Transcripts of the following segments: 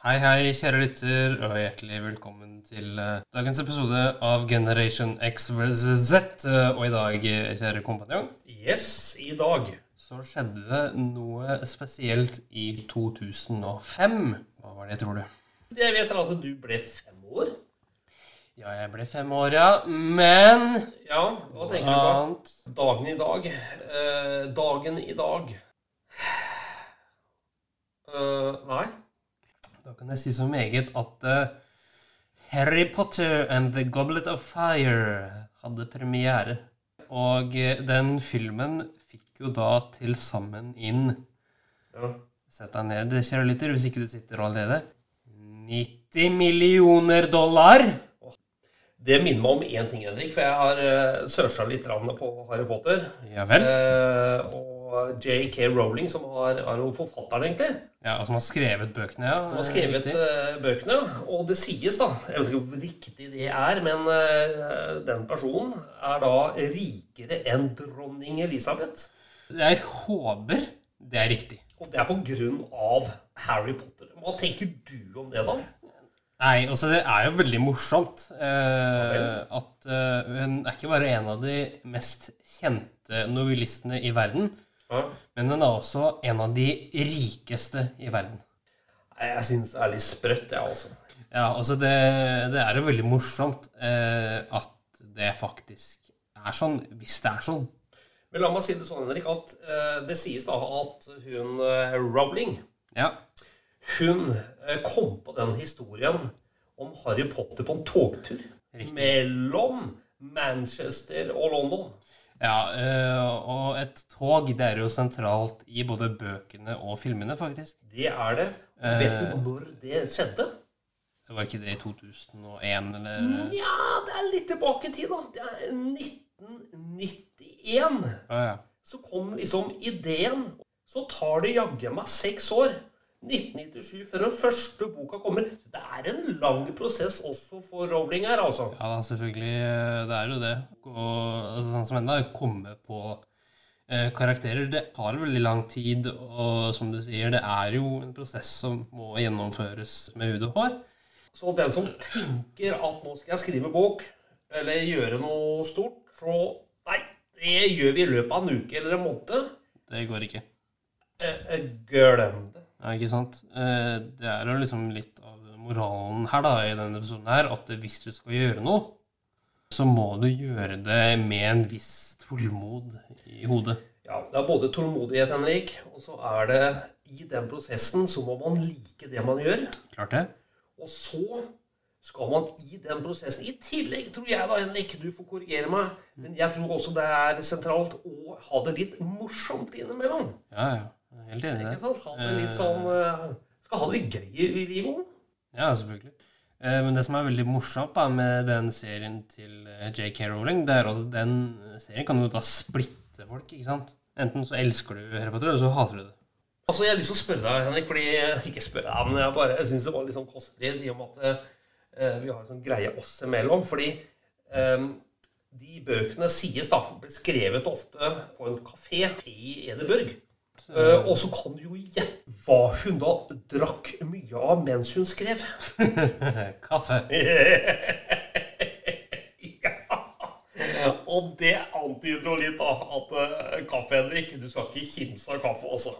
Hei, hei, kjære lytter, og hjertelig velkommen til uh, dagens episode av Generation X vs. Z. Uh, og i dag, eh, kjære kompanjong, Yes, i dag. så skjedde det noe spesielt i 2005. Hva var det, tror du? Jeg vet at du ble fem år. Ja, jeg ble fem år, ja. Men Ja, hva tenker du på? Dagen i dag. Uh, dagen i dag. Nei. Da kan jeg si så meget at uh, Harry Potter and The Goblet of Fire hadde premiere. Og uh, den filmen fikk jo da til sammen inn Ja. Sett deg ned, kjære lytter, hvis ikke du sitter allerede. 90 millioner dollar! Det minner meg om én ting, Henrik, for jeg har uh, searcha litt på Harry Potter. Ja vel. Uh, og J.K. Rowling, som har, er jo forfatteren, egentlig, Ja, og som har skrevet bøkene, ja. som har skrevet Riktig. eh, bøkene. Og det sies, da Jeg vet ikke hvor riktig det er, men eh, den personen er da rikere enn dronning Elisabeth. Jeg håper det er riktig. Og det er på grunn av Harry Potter. Hva tenker du om det, da? Nei, altså det er jo veldig morsomt eh, at eh, hun er ikke bare en av de mest kjente novellistene i verden, Ja. men hun er også en av de rikeste i verden. Jeg syns det er litt sprøtt, jeg, altså. Ja, altså det, det er jo veldig morsomt eh, at det faktisk er sånn, hvis det er sånn. Men la meg si det sånn, Henrik, at eh, det sies da at hun eh, Rowling Ja, Hun eh, kom på den historien om Harry Potter på en togtur Riktig. mellom Manchester og London. Ja eh, og et tog det er jo sentralt i både bøkene og filmene, faktisk. Det er det. Vet du når det skjedde? Det var ikke det i 2001, eller? Ja, det er litt tilbake i tid, da. Det er 1991. Ah, ja. så kom liksom ideen. Så tar det jaggu meg seks år. 1997 før den første boka kommer. Så det er en lang prosess også for Rowling her, altså. Ja da, selvfølgelig. Det er jo det. Og altså, sånn som enda komme på eh, karakterer, det tar veldig lang tid. Og som du sier, det er jo en prosess som må gjennomføres med hud og hår. Så den som tenker at nå skal jeg skrive bok, eller gjøre noe stort, så Nei, det gjør vi i løpet av en uke eller en måned. Det går ikke. Eh, eh, Glem det. Ja, ikke sant? Eh, Det er jo liksom litt av moralen her da, i denne episoden her, at hvis du skal gjøre noe, så må du gjøre det med en viss tålmod i hodet. Ja, det er både tålmodighet, Henrik, og så er det i den prosessen så må man like det man gjør. Klart det? Og så skal man i den prosessen I tillegg tror jeg da, Henrik, du får korrigere meg, men jeg tror også det er sentralt å ha det litt morsomt innimellom. Ja, ja. Er Helt enig i det. sant? Ha litt sånn eh, Skal ha det litt gøy i livet òg. Ja, selvfølgelig. Eh, Men det som er veldig morsomt da med den serien til eh, JK Rowling, det er at den serien kan jo da splitte folk, ikke sant? Enten så elsker du Harry Potter, eller så hater du det. Altså, jeg har lyst til å spørre deg, Henrik, fordi Ikke spørre deg, men jeg bare Jeg syns det var litt sånn kostelig i og med at uh, vi har en sånn greie oss imellom. Fordi um, de bøkene sies da ble skrevet ofte på en kafé i Edinburgh. Eh, og så kan du jo gjette hva hun da drakk mye av mens hun skrev. Kaffe. ja. Og det antyder jo litt da at uh, kaffe, Henrik Du skal ikke kimse av kaffe, altså.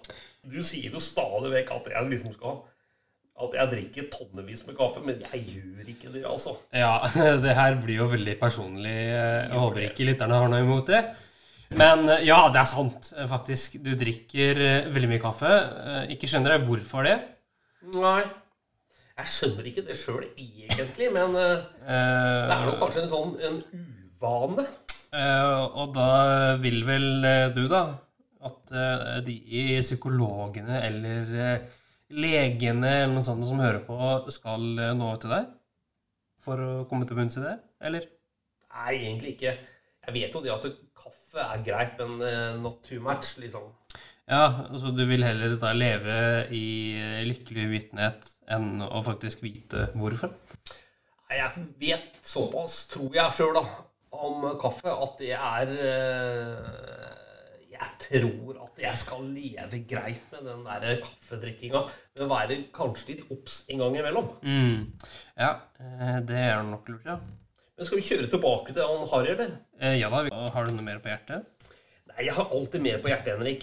Du sier jo stadig vekk at jeg liksom skal At jeg drikker tonnevis med kaffe, men jeg gjør ikke det, altså. Ja, det her blir jo veldig personlig. Jeg håper ikke lytterne har noe imot det. Men eh, ja, det er sant, eh, faktisk. Du drikker eh, veldig mye kaffe. Ikke skjønner jeg hvorfor det. Nei. Jeg skjønner ikke det sjøl egentlig, men uh, det er nok kanskje en sånn en uvane. Uh, Og da vil vel du, da, at uh, de psykologene eller legene eller noe sånt som hører på, skal nå til deg? For å komme til bunns i det, eller? Nei, egentlig ikke. Jeg vet jo det at kaffe er greit, men eh, not too much, liksom. Ja, altså du vil heller da leve i lykkelig uvitenhet enn å faktisk vite hvorfor? Jeg vet såpass, tror jeg sjøl, da, om kaffe at det er eh, Jeg tror at jeg skal leve greit med den der kaffedrikkinga. Men være kanskje litt obs en gang imellom. Mm. Ja, eh, det er nok lurt, ja. Men skal vi kjøre tilbake til han Harry, eller? Eh, Ja da, har du noe mer på hjertet? Nei, jeg har alltid mer på hjertet, Henrik.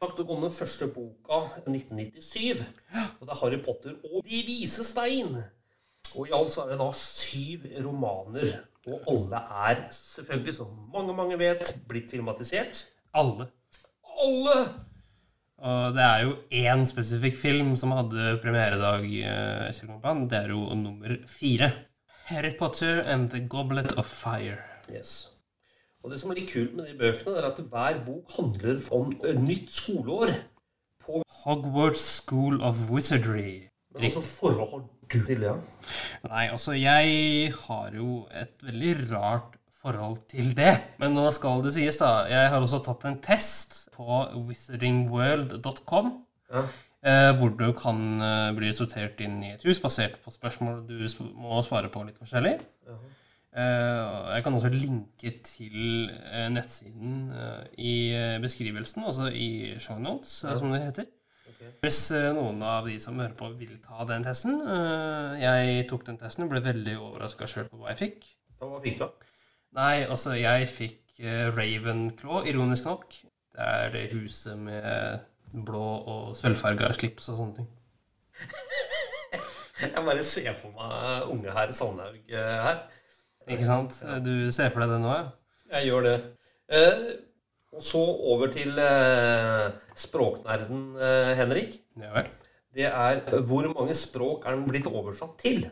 Det kom den første boka 1997. Og det er Harry Potter og De vise stein. Og i alt så er det da syv romaner. Og alle er selvfølgelig, som mange mange vet, blitt filmatisert. Alle. Alle! Og det er jo én spesifikk film som hadde premieredag. eh. Det er jo nummer fire. Harry Potter and the Goblet of Fire. Yes. Og det som er litt kult med de bøkene, er at hver bok handler om nytt skoleår. På Hogwarts School of Wizardry. Men altså forhold du til det? Nei, altså, jeg har jo et veldig rart forhold til det. Men nå skal det sies, da. Jeg har også tatt en test på wizardingworld.com. Ja. Eh, hvor du kan eh, bli sortert inn i et hus basert på spørsmål du må svare på litt forskjellig. Eh, og jeg kan også linke til nettsiden i beskrivelsen, altså i shownotes, eh, som det heter. Hvis eh, noen av de som hører på, vil ta den testen eh, Jeg tok den testen og ble veldig overraska sjøl på hva jeg fikk. Hva fikk du? da? Nei, altså, jeg fikk Ravenclaw, ironisk nok. Det er det huset med blå og sølvfarga slips og sånne ting. Jeg bare ser for meg unge herr Sandhaug eh, her. Ikke sant? Du ser for deg det nå, ja? Jeg gjør det. Eh, og så over til eh, språknerden eh, Henrik. Ja vel. Det er hvor mange språk er den blitt oversatt til?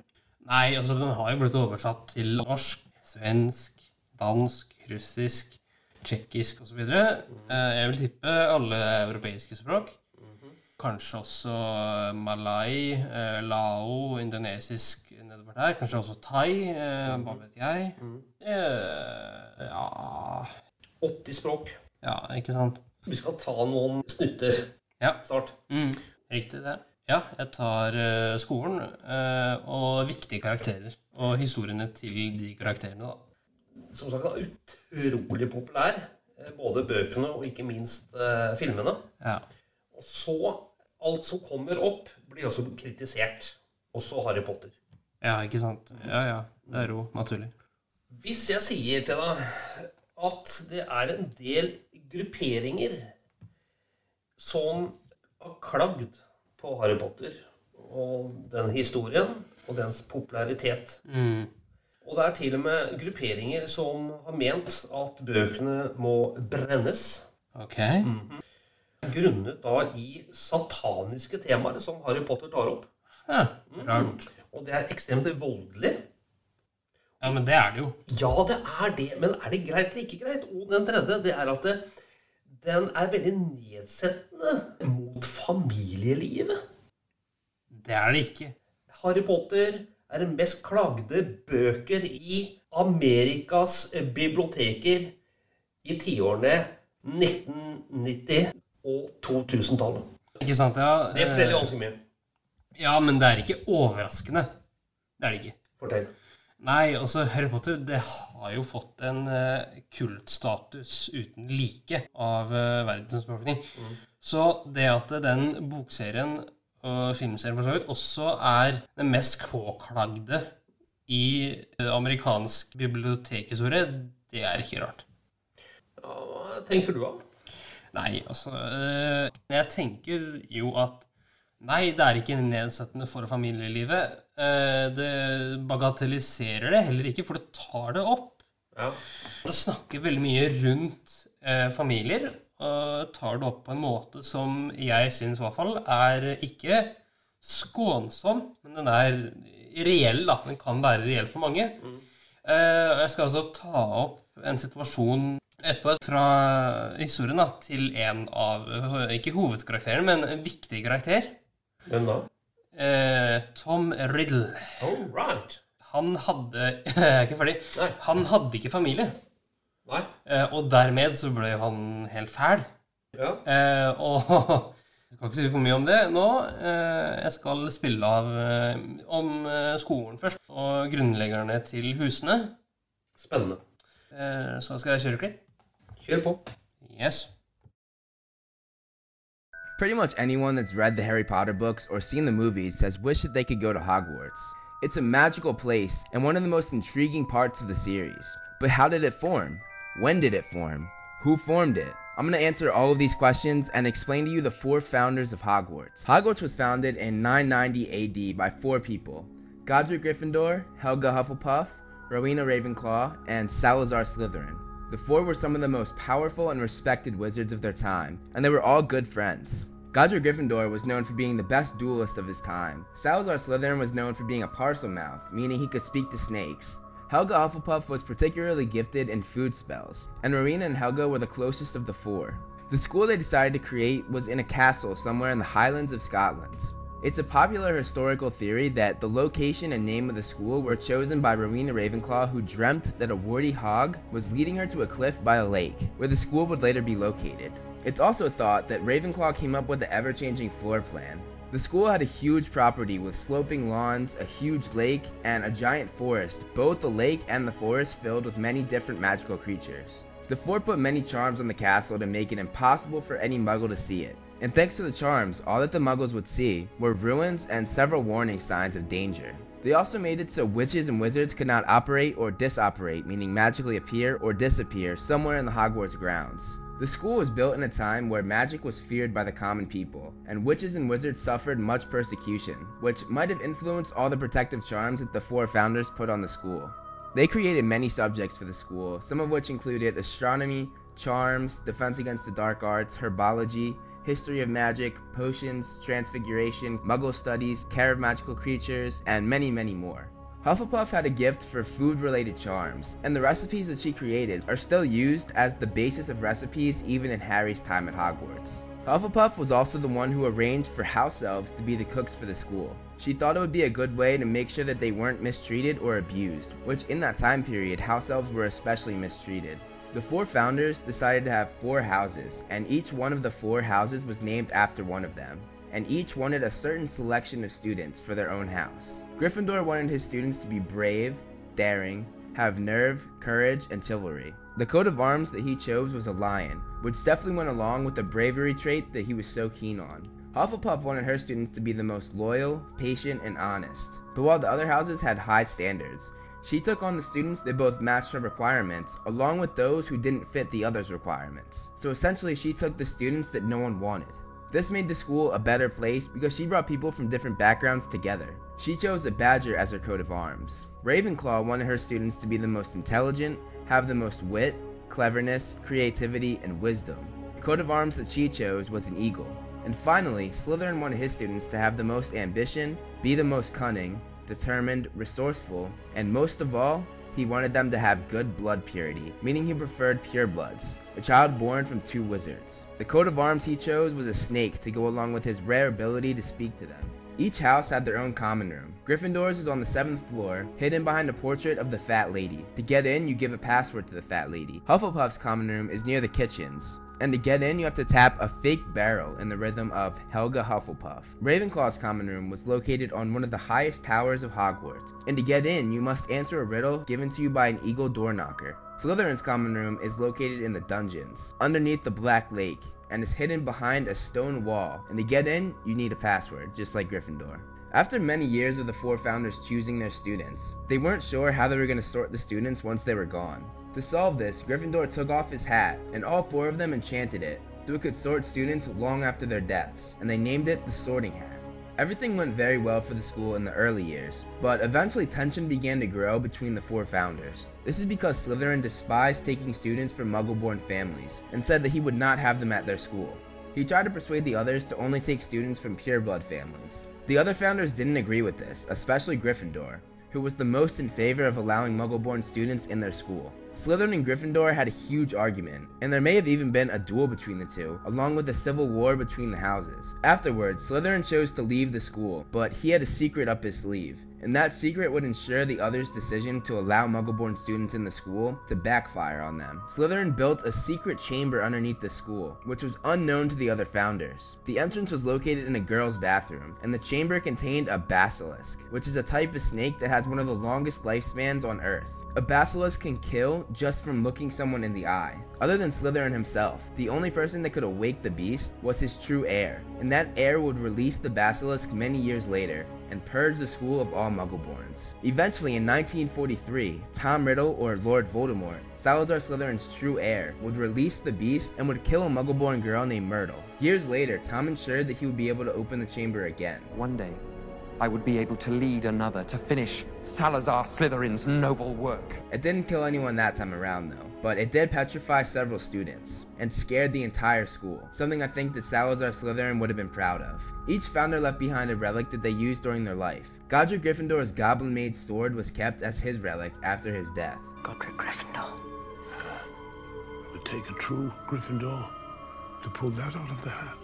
Nei, altså, den har jo blitt oversatt til norsk, svensk, dansk, russisk, tsjekkisk osv. Eh, jeg vil tippe alle europeiske språk. Kanskje også malai, eh, lao, indonesisk nedover der. Kanskje også thai. Eh, hva vet jeg. Eh, ja 80 språk. Ja, ikke sant? Vi skal ta noen snutter Ja, snart. mm, riktig det. Ja, jeg tar eh, skolen eh, og viktige karakterer. Og historiene til de karakterene, da. Som sagt, utrolig populær. eh, Både bøkene og ikke minst eh, filmene. Ja. Og så Alt som kommer opp, blir også kritisert. Også Harry Potter. ja, ikke sant? Ja, ja. Det er jo naturlig. Hvis jeg sier til deg at det er en del grupperinger som har klagd på Harry Potter og den historien og dens popularitet Mm. Og det er til og med grupperinger som har ment at bøkene må brennes. Ok. Grunnet da i sataniske temaer som Harry Potter tar opp. Ja, rart. Og det er ekstremt voldelig. Ja, men det er det jo. Ja, det er det, men er det greit eller ikke greit? Og den tredje, det er at det, den er veldig nedsettende mot familielivet. Det er det ikke. Harry Potter er den mest klagde bøker i Amerikas biblioteker i tiårene 1990 og 2000-tallet. Ikke sant, ja. Det forteller Eh, ganske mye. Ja, men det er ikke overraskende. Det er det ikke. Fortell. Nei, altså Harry Potter det har jo fått en uh, kultstatus uten like av uh, verdens befolkning. Så det at den bokserien og filmserien for så vidt også er den mest påklagde i eh, amerikansk bibliotekhistorie, det er ikke rart. Ja, hva tenker du, da? Nei, altså øh, Jeg tenker jo at Nei, det er ikke nedsettende for familielivet. Eh, det bagatelliserer det heller ikke, for det tar det opp. Ja. Det snakker veldig mye rundt eh, familier, tar det opp på en måte som jeg syns i hvert fall er ikke skånsom, men den er reell, da. Den kan være reell for mange. Mm. jeg skal altså ta opp en situasjon etterpå fra historien da, til en av, eh, ikke hovedkarakterene, men en viktig karakter. Hvem da? Eh, Tom Riddle. All right. Han hadde Jeg er ikke ferdig. Nei. Han hadde ikke familie. Nei. Eh, og dermed så ble han helt fæl. Ja. Eh, og jeg skal ikke si for mye om det nå. Eh, jeg skal spille av eh, om skolen først, og grunnleggerne til husene. Spennende. Eh, så skal jeg kjøre klipp. Kjør på. Yes. Pretty much anyone that's read the Harry Potter books or seen the movies has wished that they could go to Hogwarts. It's a magical place and one of the most intriguing parts of the series. But how did it form? When did it form? Who formed it? I'm going to answer all of these questions and explain to you the four founders of Hogwarts. Hogwarts was founded in 990 AD by four people Godric Gryffindor, Helga Hufflepuff, Rowena Ravenclaw, and Salazar Slytherin. The four were some of the most powerful and respected wizards of their time, and they were all good friends. Godric Gryffindor was known for being the best duelist of his time. Salazar Slytherin was known for being a Parselmouth, meaning he could speak to snakes. Helga Hufflepuff was particularly gifted in food spells, and Rowena and Helga were the closest of the four. The school they decided to create was in a castle somewhere in the Highlands of Scotland. It's a popular historical theory that the location and name of the school were chosen by Rowena Ravenclaw, who dreamt that a warty hog was leading her to a cliff by a lake, where the school would later be located. It's also thought that Ravenclaw came up with the ever changing floor plan. The school had a huge property with sloping lawns, a huge lake, and a giant forest, both the lake and the forest filled with many different magical creatures. The fort put many charms on the castle to make it impossible for any muggle to see it. And thanks to the charms, all that the muggles would see were ruins and several warning signs of danger. They also made it so witches and wizards could not apparate or disapparate, meaning magically appear or disappear somewhere in the Hogwarts grounds. The school was built in a time where magic was feared by the common people, and witches and wizards suffered much persecution, which might have influenced all the protective charms that the four founders put on the school. They created many subjects for the school, some of which included astronomy, charms, defense against the dark arts, herbology, history of magic, potions, transfiguration, muggle studies, care of magical creatures, and many, many more. Hufflepuff had a gift for food related charms, and the recipes that she created are still used as the basis of recipes even in Harry's time at Hogwarts. Hufflepuff was also the one who arranged for house elves to be the cooks for the school. She thought it would be a good way to make sure that they weren't mistreated or abused, which in that time period, house elves were especially mistreated. The four founders decided to have four houses, and each one of the four houses was named after one of them, and each wanted a certain selection of students for their own house. Gryffindor wanted his students to be brave, daring, have nerve, courage, and chivalry. The coat of arms that he chose was a lion, which definitely went along with the bravery trait that he was so keen on. Hufflepuff wanted her students to be the most loyal, patient, and honest. But while the other houses had high standards, she took on the students that both matched her requirements, along with those who didn't fit the others' requirements. So essentially, she took the students that no one wanted. This made the school a better place because she brought people from different backgrounds together. She chose a badger as her coat of arms. Ravenclaw wanted her students to be the most intelligent, have the most wit, cleverness, creativity, and wisdom. The coat of arms that she chose was an eagle. And finally, Slytherin wanted his students to have the most ambition, be the most cunning, determined, resourceful, and most of all, he wanted them to have good blood purity, meaning he preferred purebloods, a child born from two wizards. The coat of arms he chose was a snake to go along with his rare ability to speak to them. Each house had their own common room. Gryffindor's is on the seventh floor, hidden behind a portrait of the Fat Lady. To get in, you give a password to the Fat Lady. Hufflepuff's common room is near the kitchens. And to get in, you have to tap a fake barrel in the rhythm of Helga Hufflepuff. Ravenclaw's common room was located on one of the highest towers of Hogwarts. And to get in, you must answer a riddle given to you by an eagle door knocker. Slytherin's common room is located in the dungeons, underneath the Black Lake, and is hidden behind a stone wall. And to get in, you need a password, just like Gryffindor. After many years of the four founders choosing their students, they weren't sure how they were going to sort the students once they were gone. To solve this, Gryffindor took off his hat, and all four of them enchanted it, so it could sort students long after their deaths, and they named it the Sorting Hat. Everything went very well for the school in the early years, but eventually tension began to grow between the four founders. This is because Slytherin despised taking students from muggle-born families, and said that he would not have them at their school. He tried to persuade the others to only take students from pureblood families. The other founders didn't agree with this, especially Gryffindor, who was the most in favor of allowing muggle-born students in their school. Slytherin and Gryffindor had a huge argument, and there may have even been a duel between the two, along with a civil war between the houses. Afterwards, Slytherin chose to leave the school, but he had a secret up his sleeve. And that secret would ensure the others' decision to allow Muggle-born students in the school to backfire on them. Slytherin built a secret chamber underneath the school, which was unknown to the other founders. The entrance was located in a girl's bathroom, and the chamber contained a basilisk, which is a type of snake that has one of the longest lifespans on Earth. A basilisk can kill just from looking someone in the eye. Other than Slytherin himself, the only person that could awake the beast was his true heir, and that heir would release the basilisk many years later and purge the school of all Muggleborns. Eventually, in 1943, Tom Riddle, or Lord Voldemort, Salazar Slytherin's true heir, would release the beast and would kill a Muggleborn girl named Myrtle. Years later, Tom ensured that he would be able to open the chamber again. One day, I would be able to lead another to finish Salazar Slytherin's noble work. It didn't kill anyone that time around though, but it did petrify several students and scared the entire school, something I think that Salazar Slytherin would have been proud of. Each founder left behind a relic that they used during their life. Godric Gryffindor's Goblin Made sword was kept as his relic after his death. Godric Gryffindor. It would take a true Gryffindor to pull that out of the hat.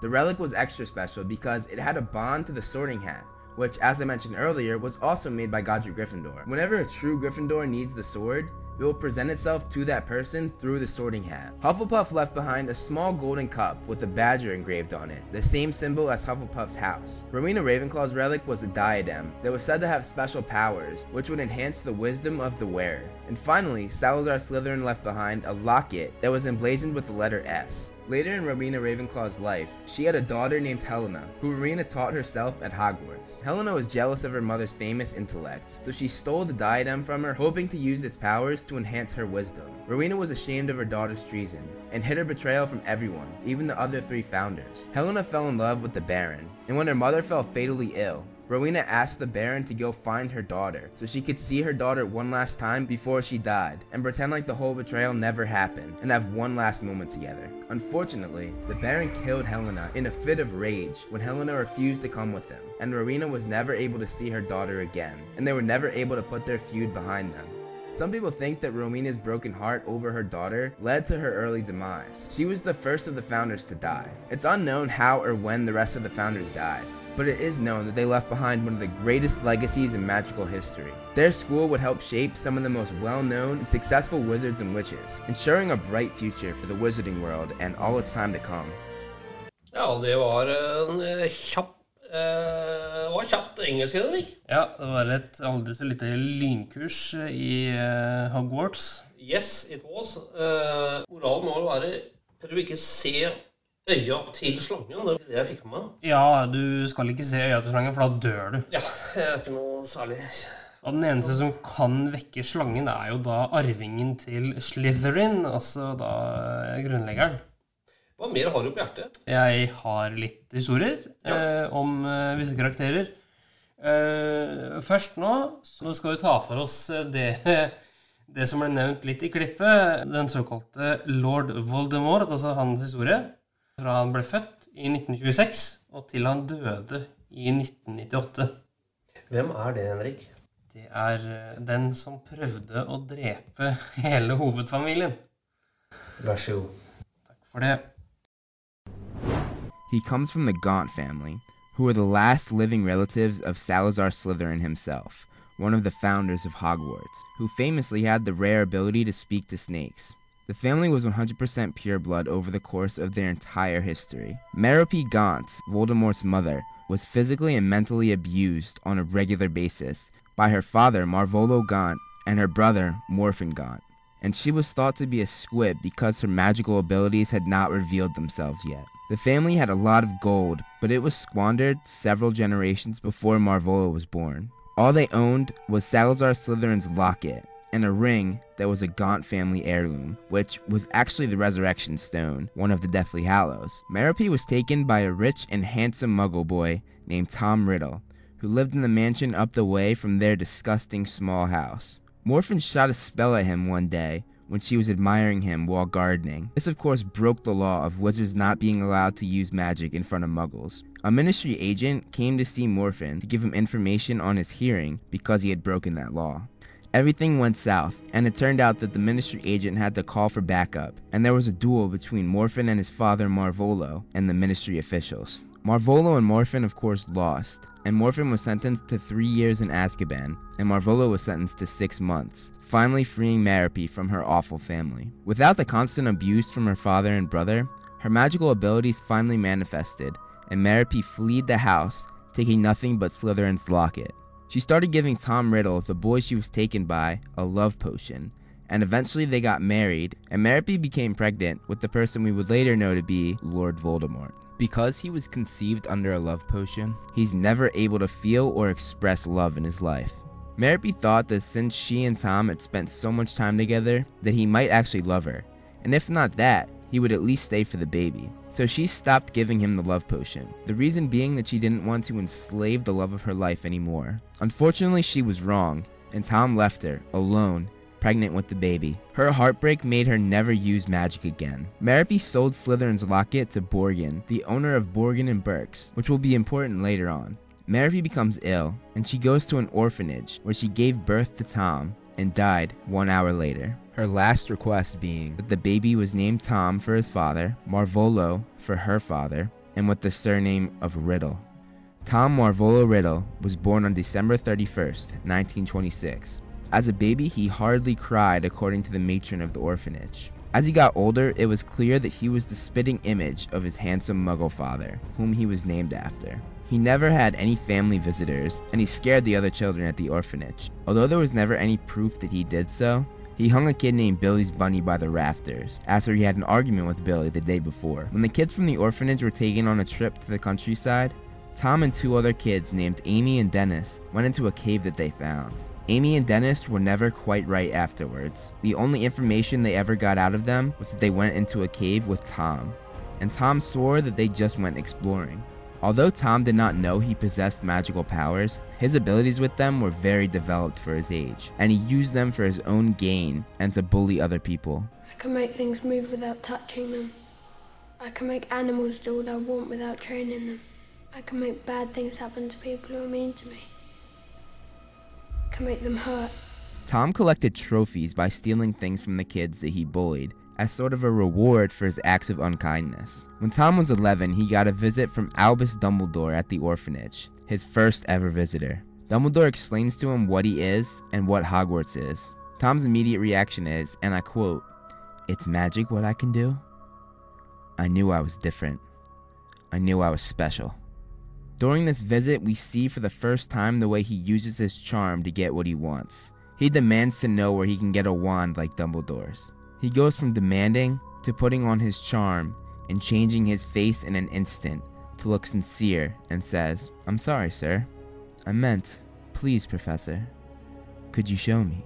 The relic was extra special because it had a bond to the sorting hat, which, as I mentioned earlier, was also made by Godric Gryffindor. Whenever a true Gryffindor needs the sword, it will present itself to that person through the sorting hat. Hufflepuff left behind a small golden cup with a badger engraved on it, the same symbol as Hufflepuff's house. Rowena Ravenclaw's relic was a diadem that was said to have special powers, which would enhance the wisdom of the wearer. And finally, Salazar Slytherin left behind a locket that was emblazoned with the letter S. Later in Rowena Ravenclaw's life, she had a daughter named Helena, who Rowena taught herself at Hogwarts. Helena was jealous of her mother's famous intellect, so she stole the diadem from her, hoping to use its powers to enhance her wisdom. Rowena was ashamed of her daughter's treason, and hid her betrayal from everyone, even the other three founders. Helena fell in love with the Baron, and when her mother fell fatally ill, Rowena asked the Baron to go find her daughter so she could see her daughter one last time before she died and pretend like the whole betrayal never happened and have one last moment together. Unfortunately, the Baron killed Helena in a fit of rage when Helena refused to come with him, and Rowena was never able to see her daughter again, and they were never able to put their feud behind them. Some people think that Rowena's broken heart over her daughter led to her early demise. She was the first of the founders to die. It's unknown how or when the rest of the founders died, but it is known that they left behind one of the greatest legacies in magical history. Their school would help shape some of the most well-known and successful wizards and witches, ensuring a bright future for the wizarding world and all its time to come. Ja, det var en eh, kjapp eh, var kjapt engelsk, Henrik. Ja, det var et aldri så lite lynkurs i eh, Hogwarts. Yes, it was. Eh, moralen må vel være prøv ikke se øya til slangen. Det var det jeg fikk med meg. Ja, du skal ikke se øya til slangen, for da dør du. Ja, det er ikke noe særlig Og den eneste som kan vekke slangen, er jo da arvingen til Slytherin, altså da eh, grunnleggeren. Hva mer har du på hjertet? Jeg har litt historier eh, om eh, visse karakterer. Eh, først nå så skal vi ta for oss eh, det, det som ble nevnt litt i klippet. Den såkalte lord Voldemort, altså hans historie. Fra han ble født i 1926 og til han døde i 1998. Hvem er det, Henrik? Det er eh, den som prøvde å drepe hele hovedfamilien. Vær så god. Takk for det. He comes from the Gaunt family, who are the last living relatives of Salazar Slytherin himself, one of the founders of Hogwarts, who famously had the rare ability to speak to snakes. The family was 100% pureblood over the course of their entire history. Merope Gaunt, Voldemort's mother, was physically and mentally abused on a regular basis by her father Marvolo Gaunt and her brother Morfin Gaunt, and she was thought to be a squib because her magical abilities had not revealed themselves yet. The family had a lot of gold, but it was squandered several generations before Marvolo was born. All they owned was Salazar Slytherin's locket and a ring that was a Gaunt family heirloom, which was actually the Resurrection Stone, one of the Deathly Hallows. Merope was taken by a rich and handsome muggle boy named Tom Riddle, who lived in the mansion up the way from their disgusting small house. Morfin shot a spell at him one day when she was admiring him while gardening. This, of course, broke the law of wizards not being allowed to use magic in front of muggles. A ministry agent came to see Morfin to give him information on his hearing because he had broken that law. Everything went south, and it turned out that the ministry agent had to call for backup, and there was a duel between Morfin and his father Marvolo and the ministry officials. Marvolo and Morfin, of course, lost, and Morfin was sentenced to three years in Azkaban, and Marvolo was sentenced to six months, finally freeing Merope from her awful family. Without the constant abuse from her father and brother, her magical abilities finally manifested, and Merope fled the house, taking nothing but Slytherin's locket. She started giving Tom Riddle, the boy she was taken by, a love potion, and eventually they got married, and Merope became pregnant with the person we would later know to be Lord Voldemort. Because he was conceived under a love potion, he's never able to feel or express love in his life. Merope thought that since she and Tom had spent so much time together, that he might actually love her, and if not that, he would at least stay for the baby. So she stopped giving him the love potion, the reason being that she didn't want to enslave the love of her life anymore. Unfortunately, she was wrong, and Tom left her, alone, pregnant with the baby. Her heartbreak made her never use magic again. Merope sold Slytherin's locket to Borgin, the owner of Borgin and Burkes, which will be important later on. Merope becomes ill, and she goes to an orphanage where she gave birth to Tom and died one hour later. Her last request being that the baby was named Tom for his father, Marvolo for her father, and with the surname of Riddle. Tom Marvolo Riddle was born on December 31st, 1926. As a baby, he hardly cried, according to the matron of the orphanage. As he got older, it was clear that he was the spitting image of his handsome muggle father, whom he was named after. He never had any family visitors, and he scared the other children at the orphanage. Although there was never any proof that he did so, he hung a kid named Billy's Bunny by the rafters after he had an argument with Billy the day before. When the kids from the orphanage were taken on a trip to the countryside, Tom and two other kids named Amy and Dennis went into a cave that they found. Amy and Dennis were never quite right afterwards. The only information they ever got out of them was that they went into a cave with Tom, and Tom swore that they just went exploring. Although Tom did not know he possessed magical powers, his abilities with them were very developed for his age, and he used them for his own gain and to bully other people. I can make things move without touching them. I can make animals do what I want without training them. I can make bad things happen to people who are mean to me I can make them hurt. Tom collected trophies by stealing things from the kids that he bullied as sort of a reward for his acts of unkindness. When Tom was 11, he got a visit from Albus Dumbledore at the orphanage, his first ever visitor. Dumbledore explains to him what he is and what Hogwarts is. Tom's immediate reaction is, and I quote, It's magic what I can do? I knew I was different. I knew I was special. During this visit, we see for the first time the way he uses his charm to get what he wants. He demands to know where he can get a wand like Dumbledore's. He goes from demanding to putting on his charm and changing his face in an instant to look sincere and says, I'm sorry, sir. I meant, please, Professor. Could you show me?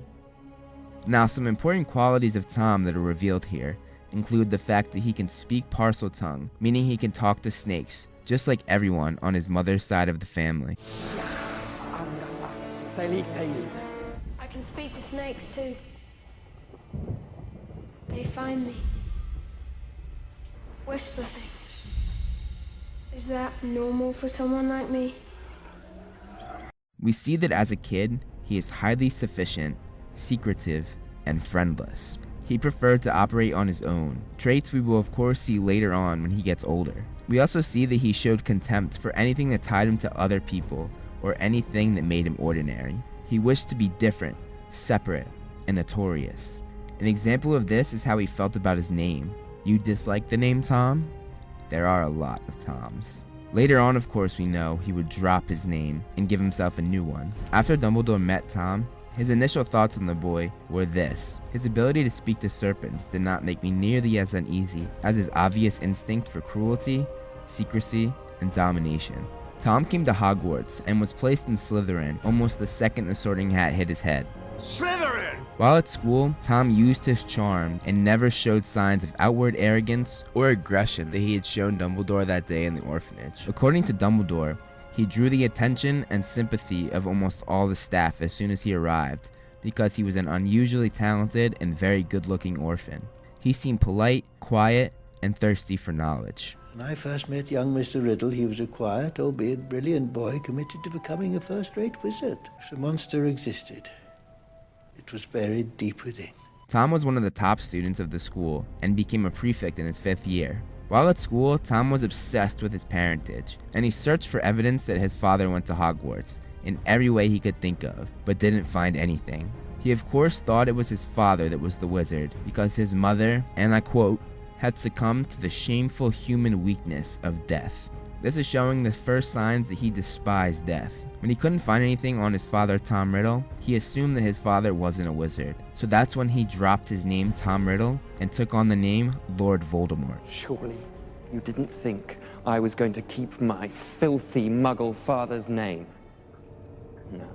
Now, some important qualities of Tom that are revealed here include the fact that he can speak Parseltongue, meaning he can talk to snakes, just like everyone on his mother's side of the family. Yes, I got the Salifay. I can speak to snakes too. They find me. Whisper things. Is that normal for someone like me? We see that as a kid, he is highly sufficient, secretive, and friendless. He preferred to operate on his own, traits we will of course see later on when he gets older. We also see that he showed contempt for anything that tied him to other people or anything that made him ordinary. He wished to be different, separate, and notorious. An example of this is how he felt about his name. You dislike the name Tom? There are a lot of Toms. Later on, of course, we know he would drop his name and give himself a new one. After Dumbledore met Tom, his initial thoughts on the boy were this his ability to speak to serpents did not make me nearly as uneasy as his obvious instinct for cruelty, secrecy, and domination. Tom came to Hogwarts and was placed in Slytherin almost the second the sorting hat hit his head. Slytherin! While at school, Tom used his charm and never showed signs of outward arrogance or aggression that he had shown Dumbledore that day in the orphanage. According to Dumbledore, he drew the attention and sympathy of almost all the staff as soon as he arrived because he was an unusually talented and very good looking orphan. He seemed polite, quiet, and thirsty for knowledge. When I first met young Mr. Riddle, he was a quiet, albeit brilliant boy committed to becoming a first rate wizard. If the monster existed, was buried deep within. Tom was one of the top students of the school and became a prefect in his fifth year. While at school, Tom was obsessed with his parentage, and he searched for evidence that his father went to Hogwarts in every way he could think of, but didn't find anything. He, of course, thought it was his father that was the wizard, because his mother, and I quote, had succumbed to the shameful human weakness of death. This is showing the first signs that he despised death. When he couldn't find anything on his father, Tom Riddle, he assumed that his father wasn't a wizard. So that's when he dropped his name, Tom Riddle, and took on the name Lord Voldemort. Surely you didn't think I was going to keep my filthy muggle father's name. No.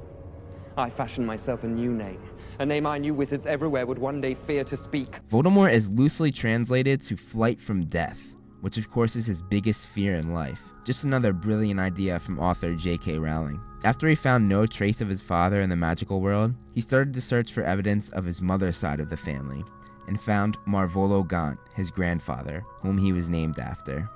I fashioned myself a new name, a name I knew wizards everywhere would one day fear to speak. Voldemort is loosely translated to flight from death, which of course is his biggest fear in life. Just another brilliant idea from author J.K. Rowling. After he found no trace of his father in the magical world, he started to search for evidence of his mother's side of the family, and found Marvolo Gaunt, his grandfather, whom he was named after.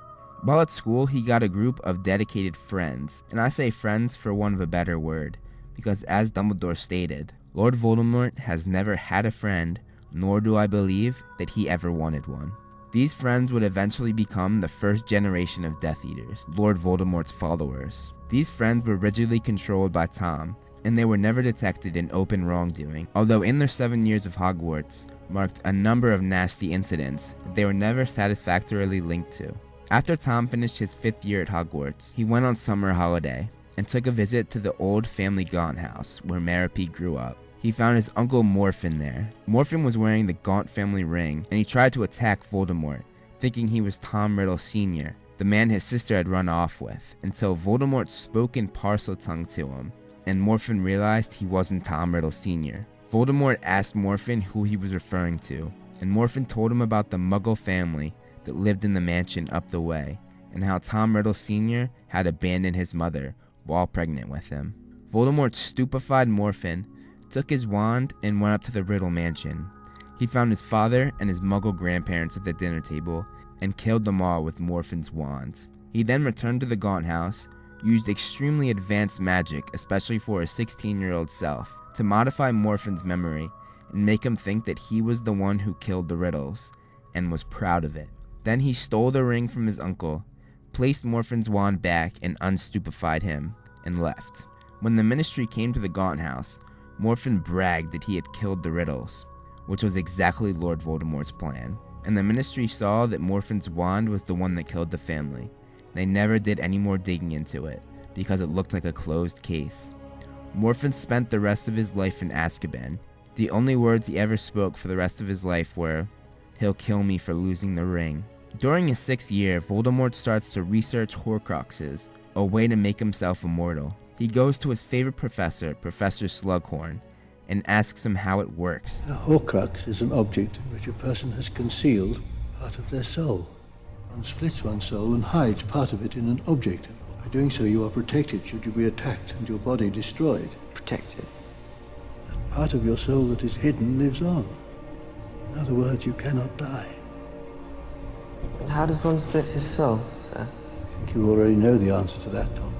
While at school, he got a group of dedicated friends, and I say friends for want of a better word, because as Dumbledore stated, Lord Voldemort has never had a friend, nor do I believe that he ever wanted one. These friends would eventually become the first generation of Death Eaters, Lord Voldemort's followers. These friends were rigidly controlled by Tom, and they were never detected in open wrongdoing, although in their seven years of Hogwarts marked a number of nasty incidents that they were never satisfactorily linked to. After Tom finished his fifth year at Hogwarts, he went on summer holiday and took a visit to the old family Gaunt house where Merope grew up. He found his uncle Morfin there. Morfin was wearing the Gaunt family ring, and he tried to attack Voldemort, thinking he was Tom Riddle Sr., the man his sister had run off with, until Voldemort spoke in Parseltongue to him, and Morfin realized he wasn't Tom Riddle Sr. Voldemort asked Morfin who he was referring to, and Morfin told him about the Muggle family that lived in the mansion up the way, and how Tom Riddle Sr. had abandoned his mother while pregnant with him. Voldemort stupefied Morfin, took his wand, and went up to the Riddle mansion. He found his father and his Muggle grandparents at the dinner table and killed them all with Morfin's wand. He then returned to the Gaunt house, used extremely advanced magic, especially for his 16 year old self, to modify Morfin's memory and make him think that he was the one who killed the Riddles, and was proud of it. Then he stole the ring from his uncle, placed Morfin's wand back, and unstupefied him, and left. When the ministry came to the Gaunt house, Morfin bragged that he had killed the Riddles, which was exactly Lord Voldemort's plan. And the ministry saw that Morfin's wand was the one that killed the family. They never did any more digging into it, because it looked like a closed case. Morfin spent the rest of his life in Azkaban. The only words he ever spoke for the rest of his life were, He'll kill me for losing the ring. During his sixth year, Voldemort starts to research Horcruxes, a way to make himself immortal. He goes to his favorite professor, Professor Slughorn, and asks him how it works. A Horcrux is an object in which a person has concealed part of their soul. One splits one's soul and hides part of it in an object. By doing so, you are protected should you be attacked and your body destroyed. Protected. That part of your soul that is hidden lives on. In other words, you cannot die. And how does one split his soul, sir? I think you already know the answer to that, Tom.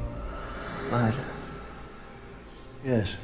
Murder. Yes.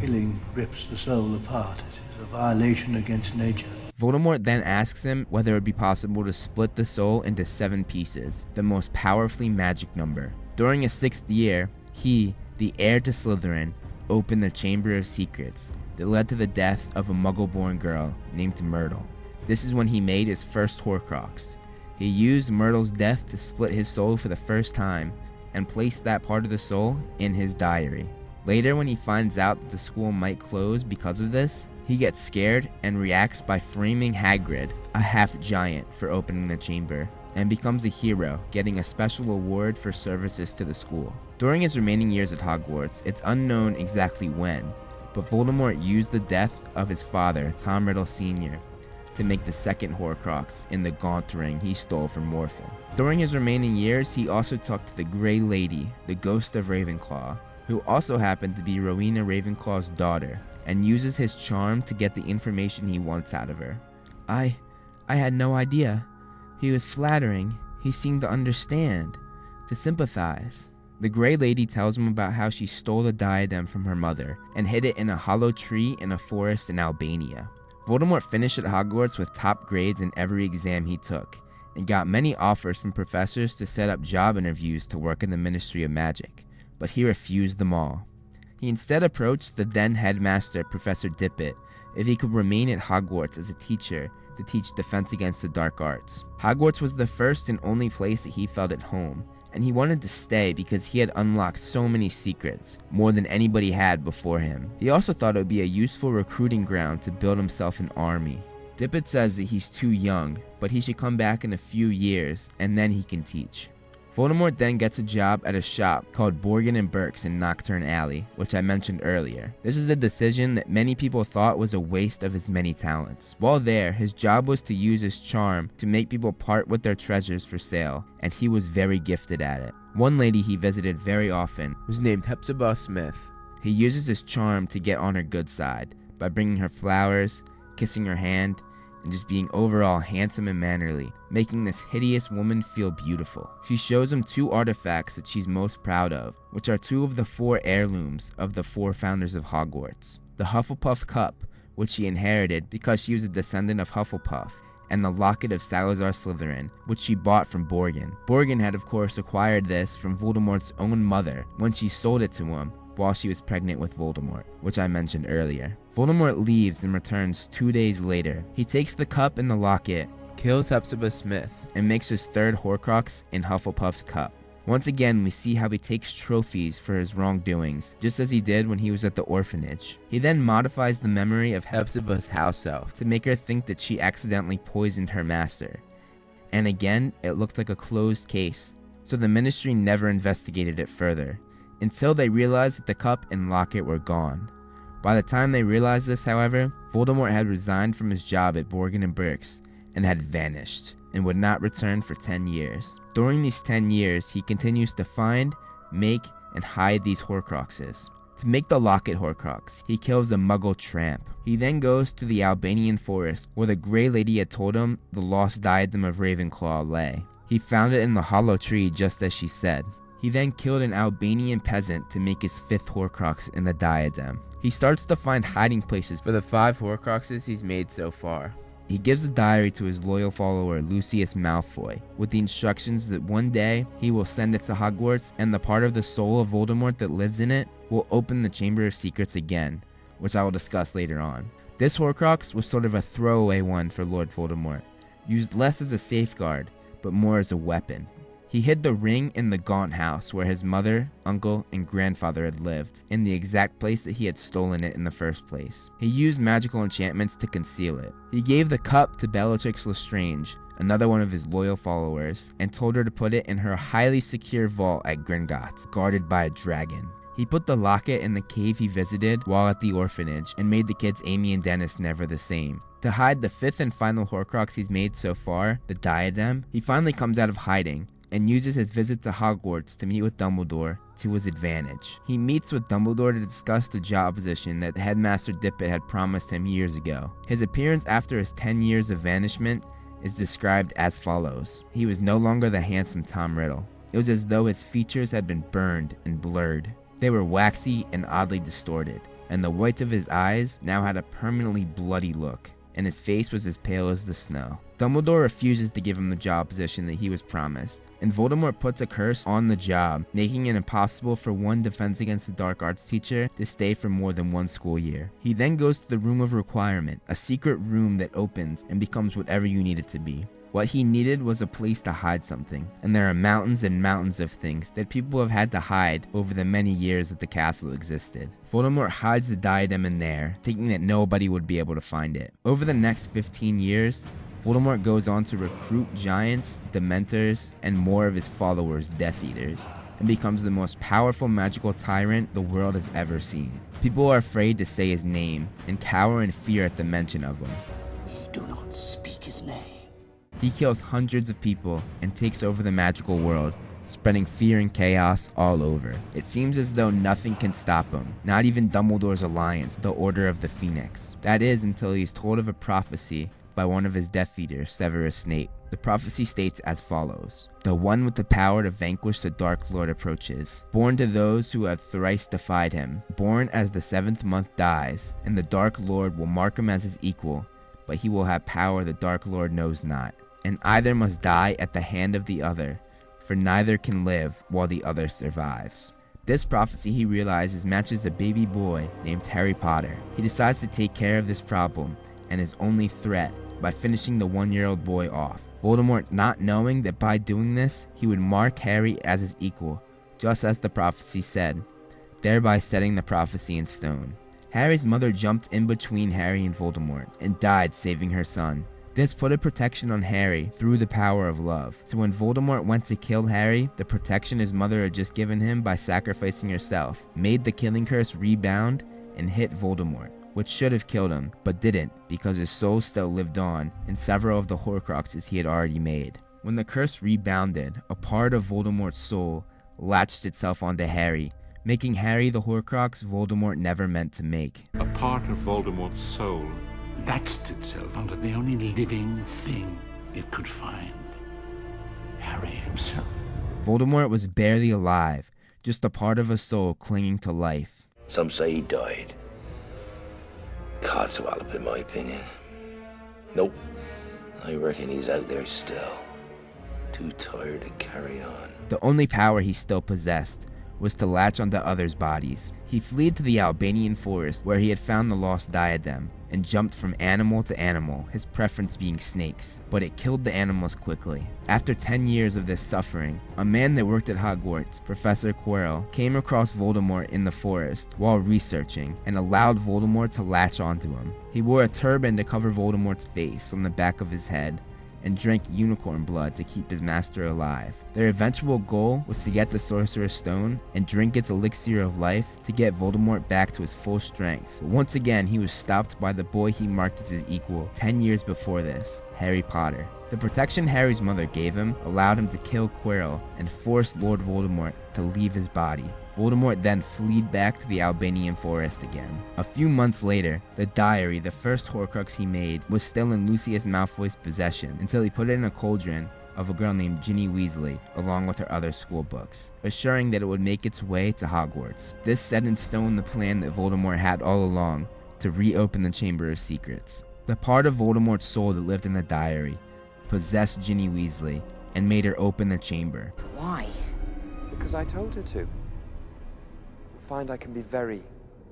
Killing rips the soul apart. It is a violation against nature. Voldemort then asks him whether it would be possible to split the soul into seven pieces, the most powerfully magic number. During his sixth year, he, the heir to Slytherin, opened the Chamber of Secrets that led to the death of a muggle born girl named Myrtle. This is when he made his first Horcrux. He used Myrtle's death to split his soul for the first time and placed that part of the soul in his diary. Later, when he finds out that the school might close because of this, he gets scared and reacts by framing Hagrid, a half giant, for opening the chamber, and becomes a hero, getting a special award for services to the school. During his remaining years at Hogwarts, it's unknown exactly when, but Voldemort used the death of his father, Tom Riddle Sr., to make the second Horcrux in the Gaunt ring he stole from Morfin. During his remaining years, he also talked to the Grey Lady, the ghost of Ravenclaw, who also happened to be Rowena Ravenclaw's daughter, and uses his charm to get the information he wants out of her. I. I had no idea. He was flattering. He seemed to understand, to sympathize. The Grey Lady tells him about how she stole the diadem from her mother and hid it in a hollow tree in a forest in Albania. Voldemort finished at Hogwarts with top grades in every exam he took, and got many offers from professors to set up job interviews to work in the Ministry of Magic, but he refused them all. He instead approached the then headmaster, Professor Dippet, if he could remain at Hogwarts as a teacher to teach defense against the dark arts. Hogwarts was the first and only place that he felt at home, and he wanted to stay because he had unlocked so many secrets, more than anybody had before him. He also thought it would be a useful recruiting ground to build himself an army. Dippet says that he's too young, but he should come back in a few years and then he can teach. Voldemort then gets a job at a shop called Borgin and Burke's in Knockturn Alley, which I mentioned earlier. This is a decision that many people thought was a waste of his many talents. While there, his job was to use his charm to make people part with their treasures for sale, and he was very gifted at it. One lady he visited very often was named Hepzibah Smith. He uses his charm to get on her good side by bringing her flowers, kissing her hand, and just being overall handsome and mannerly, making this hideous woman feel beautiful. She shows him two artifacts that she's most proud of, which are two of the four heirlooms of the four founders of Hogwarts the Hufflepuff Cup, which she inherited because she was a descendant of Hufflepuff, and the Locket of Salazar Slytherin, which she bought from Borgin. Borgin had, of course, acquired this from Voldemort's own mother when she sold it to him while she was pregnant with Voldemort, which I mentioned earlier. Voldemort leaves and returns two days later. He takes the cup and the locket, kills Hepzibah Smith, and makes his third Horcrux in Hufflepuff's cup. Once again, we see how he takes trophies for his wrongdoings, just as he did when he was at the orphanage. He then modifies the memory of Hepzibah's house elf to make her think that she accidentally poisoned her master. And again, it looked like a closed case, so the ministry never investigated it further until they realized that the cup and locket were gone. By the time they realized this, however, Voldemort had resigned from his job at Borgin and Burke's and had vanished and would not return for 10 years. During these 10 years, he continues to find, make, and hide these Horcruxes. To make the Locket Horcrux, he kills a Muggle tramp. He then goes to the Albanian forest where the Grey Lady had told him the lost diadem of Ravenclaw lay. He found it in the hollow tree just as she said. He then killed an Albanian peasant to make his fifth Horcrux in the diadem. He starts to find hiding places for the five Horcruxes he's made so far. He gives the diary to his loyal follower Lucius Malfoy, with the instructions that one day he will send it to Hogwarts and the part of the soul of Voldemort that lives in it will open the Chamber of Secrets again, which I will discuss later on. This Horcrux was sort of a throwaway one for Lord Voldemort, used less as a safeguard, but more as a weapon. He hid the ring in the Gaunt house where his mother, uncle, and grandfather had lived, in the exact place that he had stolen it in the first place. He used magical enchantments to conceal it. He gave the cup to Bellatrix Lestrange, another one of his loyal followers, and told her to put it in her highly secure vault at Gringotts, guarded by a dragon. He put the locket in the cave he visited while at the orphanage and made the kids Amy and Dennis never the same. To hide the fifth and final Horcrux he's made so far, the diadem, he finally comes out of hiding and uses his visit to Hogwarts to meet with Dumbledore to his advantage. He meets with Dumbledore to discuss the job position that Headmaster Dippet had promised him years ago. His appearance after his 10 years of vanishment is described as follows He was no longer the handsome Tom Riddle. It was as though his features had been burned and blurred. They were waxy and oddly distorted, and the whites of his eyes now had a permanently bloody look and his face was as pale as the snow. Dumbledore refuses to give him the job position that he was promised, and Voldemort puts a curse on the job, making it impossible for one Defense Against the Dark Arts teacher to stay for more than one school year. He then goes to the Room of Requirement, a secret room that opens and becomes whatever you need it to be. What he needed was a place to hide something, and there are mountains and mountains of things that people have had to hide over the many years that the castle existed. Voldemort hides the diadem in there, thinking that nobody would be able to find it. Over the next 15 years, Voldemort goes on to recruit giants, dementors, and more of his followers, Death Eaters, and becomes the most powerful magical tyrant the world has ever seen. People are afraid to say his name and cower in fear at the mention of him. We Do not speak his name. He kills hundreds of people and takes over the magical world, spreading fear and chaos all over. It seems as though nothing can stop him, not even Dumbledore's alliance, the Order of the Phoenix. That is until he is told of a prophecy by one of his Death Eaters, Severus Snape. The prophecy states as follows The one with the power to vanquish the Dark Lord approaches, born to those who have thrice defied him, born as the seventh month dies, and the Dark Lord will mark him as his equal, but he will have power the Dark Lord knows not and either must die at the hand of the other, for neither can live while the other survives. This prophecy, he realizes, matches a baby boy named Harry Potter. He decides to take care of this problem and his only threat by finishing the one year old boy off. Voldemort not knowing that by doing this, he would mark Harry as his equal, just as the prophecy said, thereby setting the prophecy in stone. Harry's mother jumped in between Harry and Voldemort and died saving her son. This put a protection on Harry through the power of love. So when Voldemort went to kill Harry, the protection his mother had just given him by sacrificing herself made the killing curse rebound and hit Voldemort, which should have killed him, but didn't because his soul still lived on in several of the Horcruxes he had already made. When the curse rebounded, a part of Voldemort's soul latched itself onto Harry, making Harry the Horcrux Voldemort never meant to make. A part of Voldemort's soul latched itself onto the only living thing it could find Harry himself. Voldemort was barely alive, just a part of a soul clinging to life. Some say he died. Codswallop, in my opinion. Nope. I reckon he's out there still. Too tired to carry on. The only power he still possessed was to latch onto others' bodies. He fled to the Albanian forest where he had found the lost diadem and jumped from animal to animal, his preference being snakes, but it killed the animals quickly. After 10 years of this suffering, a man that worked at Hogwarts, Professor Quirrell, came across Voldemort in the forest while researching and allowed Voldemort to latch onto him. He wore a turban to cover Voldemort's face on the back of his head and drank unicorn blood to keep his master alive. Their eventual goal was to get the Sorcerer's Stone and drink its elixir of life to get Voldemort back to his full strength. But once again, he was stopped by the boy he marked as his equal 10 years before this, Harry Potter. The protection Harry's mother gave him allowed him to kill Quirrell and forced Lord Voldemort to leave his body. Voldemort then fled back to the Albanian forest again. A few months later, the diary, the first Horcrux he made, was still in Lucius Malfoy's possession until he put it in a cauldron of a girl named Ginny Weasley, along with her other school books, assuring that it would make its way to Hogwarts. This set in stone the plan that Voldemort had all along to reopen the Chamber of Secrets. The part of Voldemort's soul that lived in the diary possessed Ginny Weasley and made her open the chamber. Why? Because I told her to. You'll find I can be very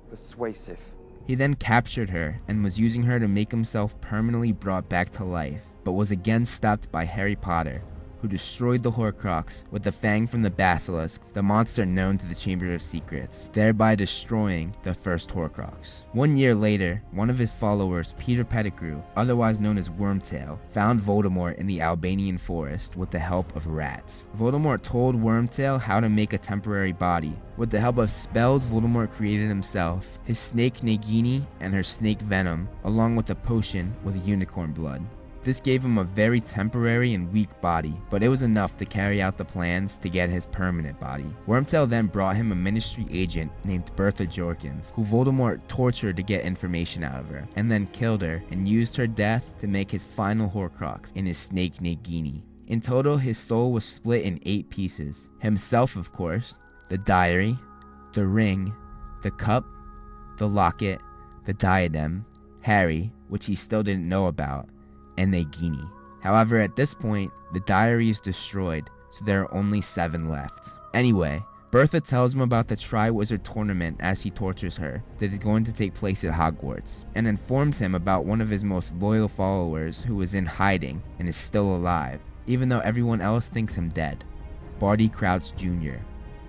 persuasive. He then captured her and was using her to make himself permanently brought back to life, but was again stopped by Harry Potter, who destroyed the Horcrux with the fang from the Basilisk, the monster known to the Chamber of Secrets, thereby destroying the first Horcrux. One year later, one of his followers, Peter Pettigrew, otherwise known as Wormtail, found Voldemort in the Albanian forest with the help of rats. Voldemort told Wormtail how to make a temporary body. With the help of spells Voldemort created himself, his snake Nagini and her snake Venom, along with a potion with unicorn blood. This gave him a very temporary and weak body, but it was enough to carry out the plans to get his permanent body. Wormtail then brought him a ministry agent named Bertha Jorkins, who Voldemort tortured to get information out of her, and then killed her and used her death to make his final Horcrux in his snake Nagini. In total, his soul was split in eight pieces. Himself, of course, the diary, the ring, the cup, the locket, the diadem, Harry, which he still didn't know about, and Nagini. However, at this point, the diary is destroyed, so there are only seven left. Anyway, Bertha tells him about the Triwizard tournament as he tortures her that is going to take place at Hogwarts, and informs him about one of his most loyal followers who is in hiding and is still alive, even though everyone else thinks him dead. Barty Crouch Jr.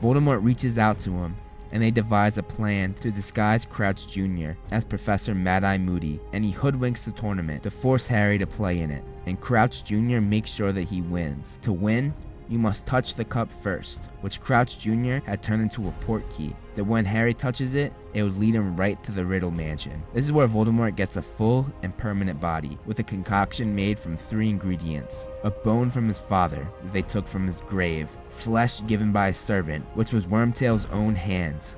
Voldemort reaches out to him and they devise a plan to disguise Crouch Jr. as Professor Mad Eye Moody, and he hoodwinks the tournament to force Harry to play in it. And Crouch Jr. makes sure that he wins. To win, you must touch the cup first, which Crouch Jr. had turned into a port key, that when Harry touches it, it would lead him right to the Riddle Mansion. This is where Voldemort gets a full and permanent body, with a concoction made from three ingredients. A bone from his father, that they took from his grave, flesh given by a servant, which was Wormtail's own hands.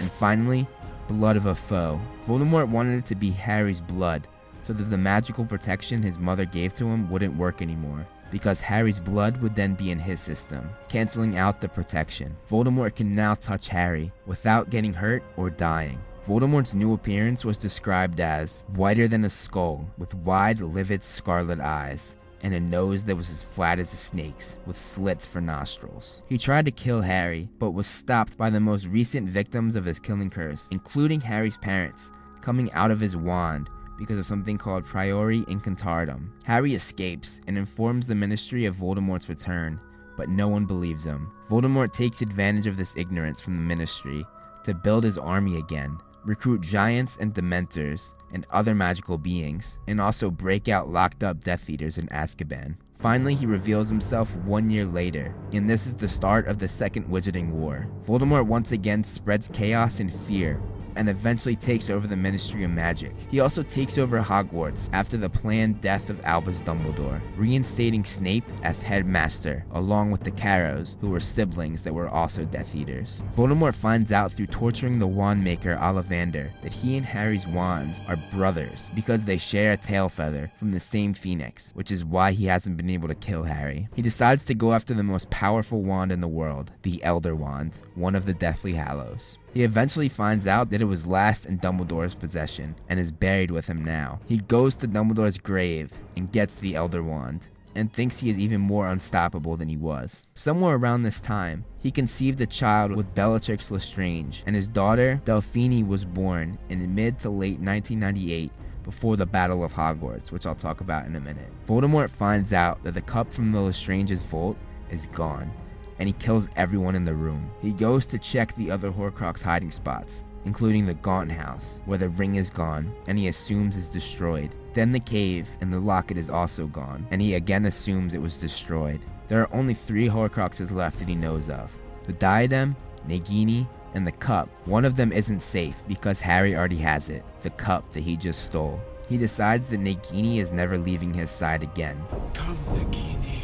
And finally, blood of a foe. Voldemort wanted it to be Harry's blood, so that the magical protection his mother gave to him wouldn't work anymore, because Harry's blood would then be in his system, canceling out the protection. Voldemort can now touch Harry without getting hurt or dying. Voldemort's new appearance was described as whiter than a skull, with wide, livid scarlet eyes, and a nose that was as flat as a snake's, with slits for nostrils. He tried to kill Harry, but was stopped by the most recent victims of his killing curse, including Harry's parents, coming out of his wand because of something called Priori Incantatem. Harry escapes and informs the Ministry of Voldemort's return, but no one believes him. Voldemort takes advantage of this ignorance from the Ministry to build his army again, recruit giants and dementors and other magical beings, and also break out locked up Death Eaters in Azkaban. Finally, he reveals himself one year later, and this is the start of the Second Wizarding War. Voldemort once again spreads chaos and fear and eventually takes over the Ministry of Magic. He also takes over Hogwarts after the planned death of Albus Dumbledore, reinstating Snape as headmaster, along with the Carrows, who were siblings that were also Death Eaters. Voldemort finds out through torturing the wand maker Ollivander that he and Harry's wands are brothers because they share a tail feather from the same phoenix, which is why he hasn't been able to kill Harry. He decides to go after the most powerful wand in the world, the Elder Wand, one of the Deathly Hallows. He eventually finds out that it was last in Dumbledore's possession and is buried with him now. He goes to Dumbledore's grave and gets the Elder Wand and thinks he is even more unstoppable than he was. Somewhere around this time, he conceived a child with Bellatrix Lestrange, and his daughter Delphini was born in mid to late 1998 before the Battle of Hogwarts, which I'll talk about in a minute. Voldemort finds out that the cup from the Lestrange's vault is gone, and he kills everyone in the room. He goes to check the other Horcrux hiding spots, including the Gaunt House, where the ring is gone and he assumes is destroyed. Then the cave and the locket is also gone, and he again assumes it was destroyed. There are only three Horcruxes left that he knows of the diadem, Nagini, and the cup. One of them isn't safe because Harry already has it the cup that he just stole. He decides that Nagini is never leaving his side again. Come, Nagini.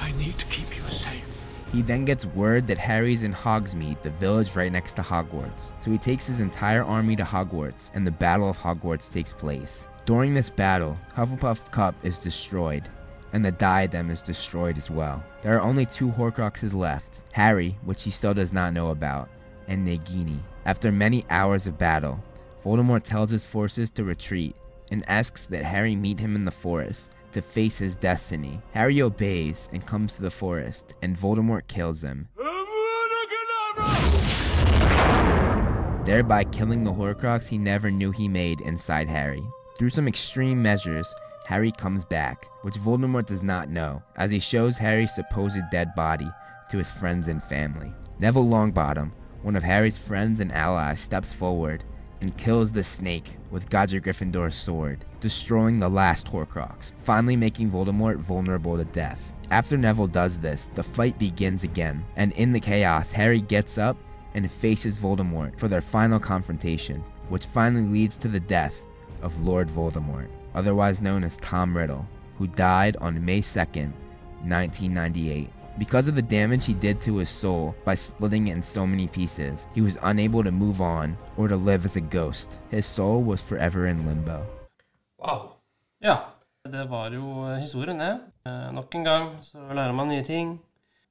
I need to keep you safe. He then gets word that Harry's in Hogsmeade, the village right next to Hogwarts. So he takes his entire army to Hogwarts, and the Battle of Hogwarts takes place. During this battle, Hufflepuff's cup is destroyed, and the diadem is destroyed as well. There are only two Horcruxes left Harry, which he still does not know about, and Nagini. After many hours of battle, Voldemort tells his forces to retreat and asks that Harry meet him in the forest to face his destiny. Harry obeys and comes to the forest, and Voldemort kills him. Thereby killing the Horcrux he never knew he made inside Harry. Through some extreme measures, Harry comes back, which Voldemort does not know, as he shows Harry's supposed dead body to his friends and family. Neville Longbottom, one of Harry's friends and allies, steps forward and kills the snake with Godric Gryffindor's sword, destroying the last Horcrux, finally making Voldemort vulnerable to death. After Neville does this, the fight begins again, and in the chaos, Harry gets up and faces Voldemort for their final confrontation, which finally leads to the death of Lord Voldemort, otherwise known as Tom Riddle, who died on May 2nd, 1998. Because of the damage he did to his soul by splitting it in so many pieces, he was unable to move on or to live as a ghost. His soul was forever in limbo. Wow. Ja, det var jo historien, det. Eh, nok en gang så lærer man nye ting.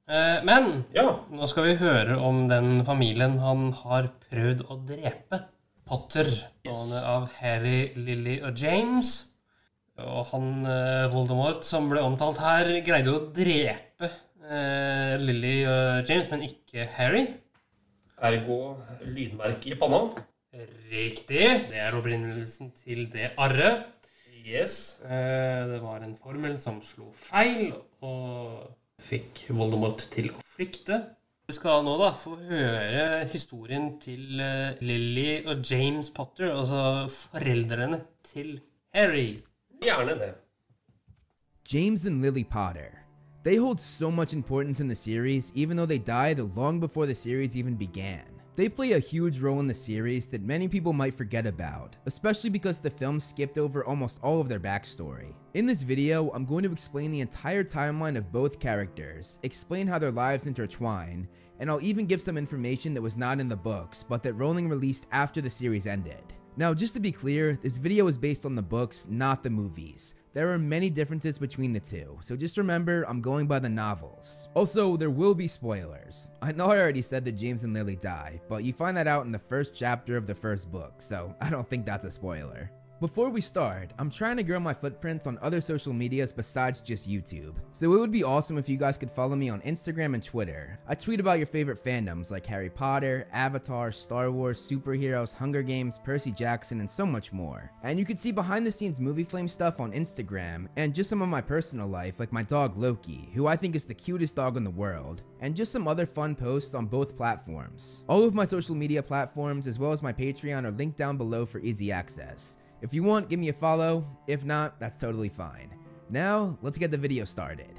Eh, men nå skal vi høre om den familien han har prøvd å drepe. Potter, yes. av Harry, Lily og James. Og han eh, Voldemort som ble omtalt her, greide å drepe eh, Lily og James, men ikke Harry. Ergo lydmerke i panna. Riktig. Det er opprinnelsen til det arret. Yes. Eh, det var en formel som slo feil, og fikk Voldemort til å flykte. Vi skal nå da få høre historien til eh, Lily og James Potter, altså foreldrene til Harry. Gjerne det. James and Lily Potter. They hold so much importance in the series, even though they died long before the series even began. They play a huge role in the series that many people might forget about, especially because the film skipped over almost all of their backstory. In this video, I'm going to explain the entire timeline of both characters, explain how their lives intertwine, and I'll even give some information that was not in the books, but that Rowling released after the series ended. Now, just to be clear, this video is based on the books, not the movies. There are many differences between the two, so just remember I'm going by the novels. Also, there will be spoilers. I know I already said that James and Lily die, but you find that out in the first chapter of the first book, so I don't think that's a spoiler. Before we start, I'm trying to grow my footprints on other social medias besides just YouTube. So it would be awesome if you guys could follow me on Instagram and Twitter. I tweet about your favorite fandoms like Harry Potter, Avatar, Star Wars, superheroes, Hunger Games, Percy Jackson, and so much more. And you can see behind the scenes movie flame stuff on Instagram and just some of my personal life like my dog Loki, who I think is the cutest dog in the world, and just some other fun posts on both platforms. All of my social media platforms as well as my Patreon are linked down below for easy access. If you want, give me a follow. If not, that's totally fine. Now, let's get the video started.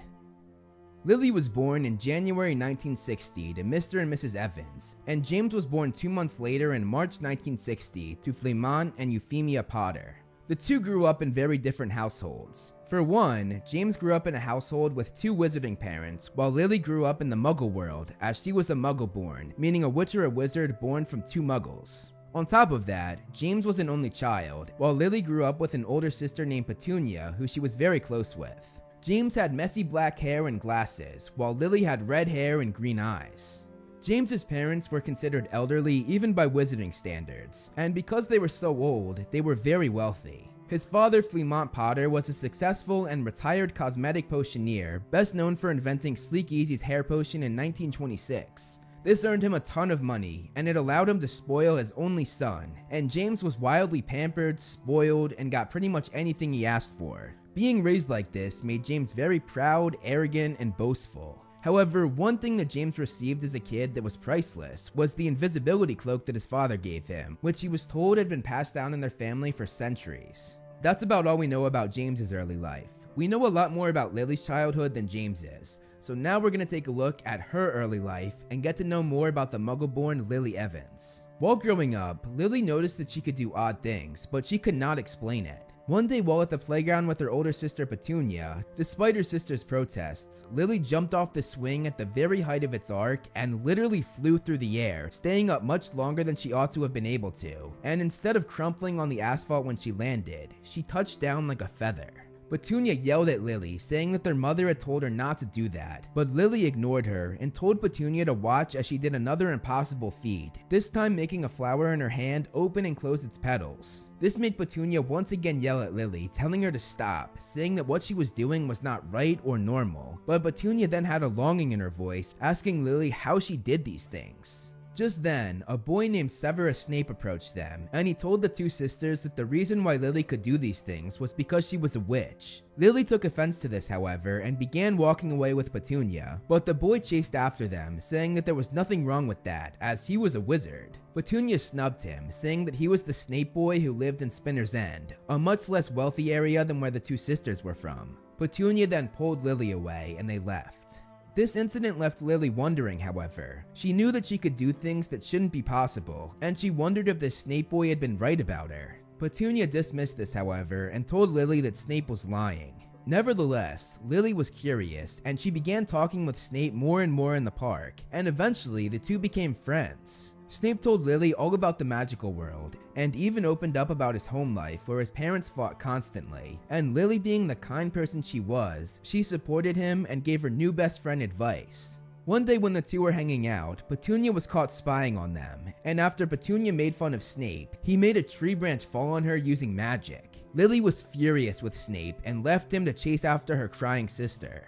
Lily was born in January 1960 to Mr. and Mrs. Evans, and James was born two months later in March 1960 to Fleamont and Euphemia Potter. The two grew up in very different households. For one, James grew up in a household with two wizarding parents, while Lily grew up in the muggle world, as she was a muggle born, meaning a witch or a wizard born from two muggles. On top of that, James was an only child, while Lily grew up with an older sister named Petunia, who she was very close with. James had messy black hair and glasses, while Lily had red hair and green eyes. James's parents were considered elderly even by wizarding standards, and because they were so old, they were very wealthy. His father, Fleamont Potter, was a successful and retired cosmetic potioneer, best known for inventing Sleekeazy's hair potion in 1926. This earned him a ton of money, and it allowed him to spoil his only son, and James was wildly pampered, spoiled, and got pretty much anything he asked for. Being raised like this made James very proud, arrogant, and boastful. However, one thing that James received as a kid that was priceless was the invisibility cloak that his father gave him, which he was told had been passed down in their family for centuries. That's about all we know about James's early life. We know a lot more about Lily's childhood than James's, so now we're gonna take a look at her early life and get to know more about the muggle-born Lily Evans. While growing up, Lily noticed that she could do odd things, but she could not explain it. One day while at the playground with her older sister Petunia, despite her sister's protests, Lily jumped off the swing at the very height of its arc and literally flew through the air, staying up much longer than she ought to have been able to. And instead of crumpling on the asphalt when she landed, she touched down like a feather. Petunia yelled at Lily, saying that their mother had told her not to do that, but Lily ignored her and told Petunia to watch as she did another impossible feat, this time making a flower in her hand open and close its petals. This made Petunia once again yell at Lily, telling her to stop, saying that what she was doing was not right or normal, but Petunia then had a longing in her voice, asking Lily how she did these things. Just then, a boy named Severus Snape approached them, and he told the two sisters that the reason why Lily could do these things was because she was a witch. Lily took offense to this, however, and began walking away with Petunia, but the boy chased after them, saying that there was nothing wrong with that, as he was a wizard. Petunia snubbed him, saying that he was the Snape boy who lived in Spinner's End, a much less wealthy area than where the two sisters were from. Petunia then pulled Lily away, and they left. This incident left Lily wondering, however. She knew that she could do things that shouldn't be possible, and she wondered if this Snape boy had been right about her. Petunia dismissed this, however, and told Lily that Snape was lying. Nevertheless, Lily was curious, and she began talking with Snape more and more in the park, and eventually the two became friends. Snape told Lily all about the magical world, and even opened up about his home life where his parents fought constantly. And Lily being the kind person she was, she supported him and gave her new best friend advice. One day when the two were hanging out, Petunia was caught spying on them, and after Petunia made fun of Snape, he made a tree branch fall on her using magic. Lily was furious with Snape and left him to chase after her crying sister.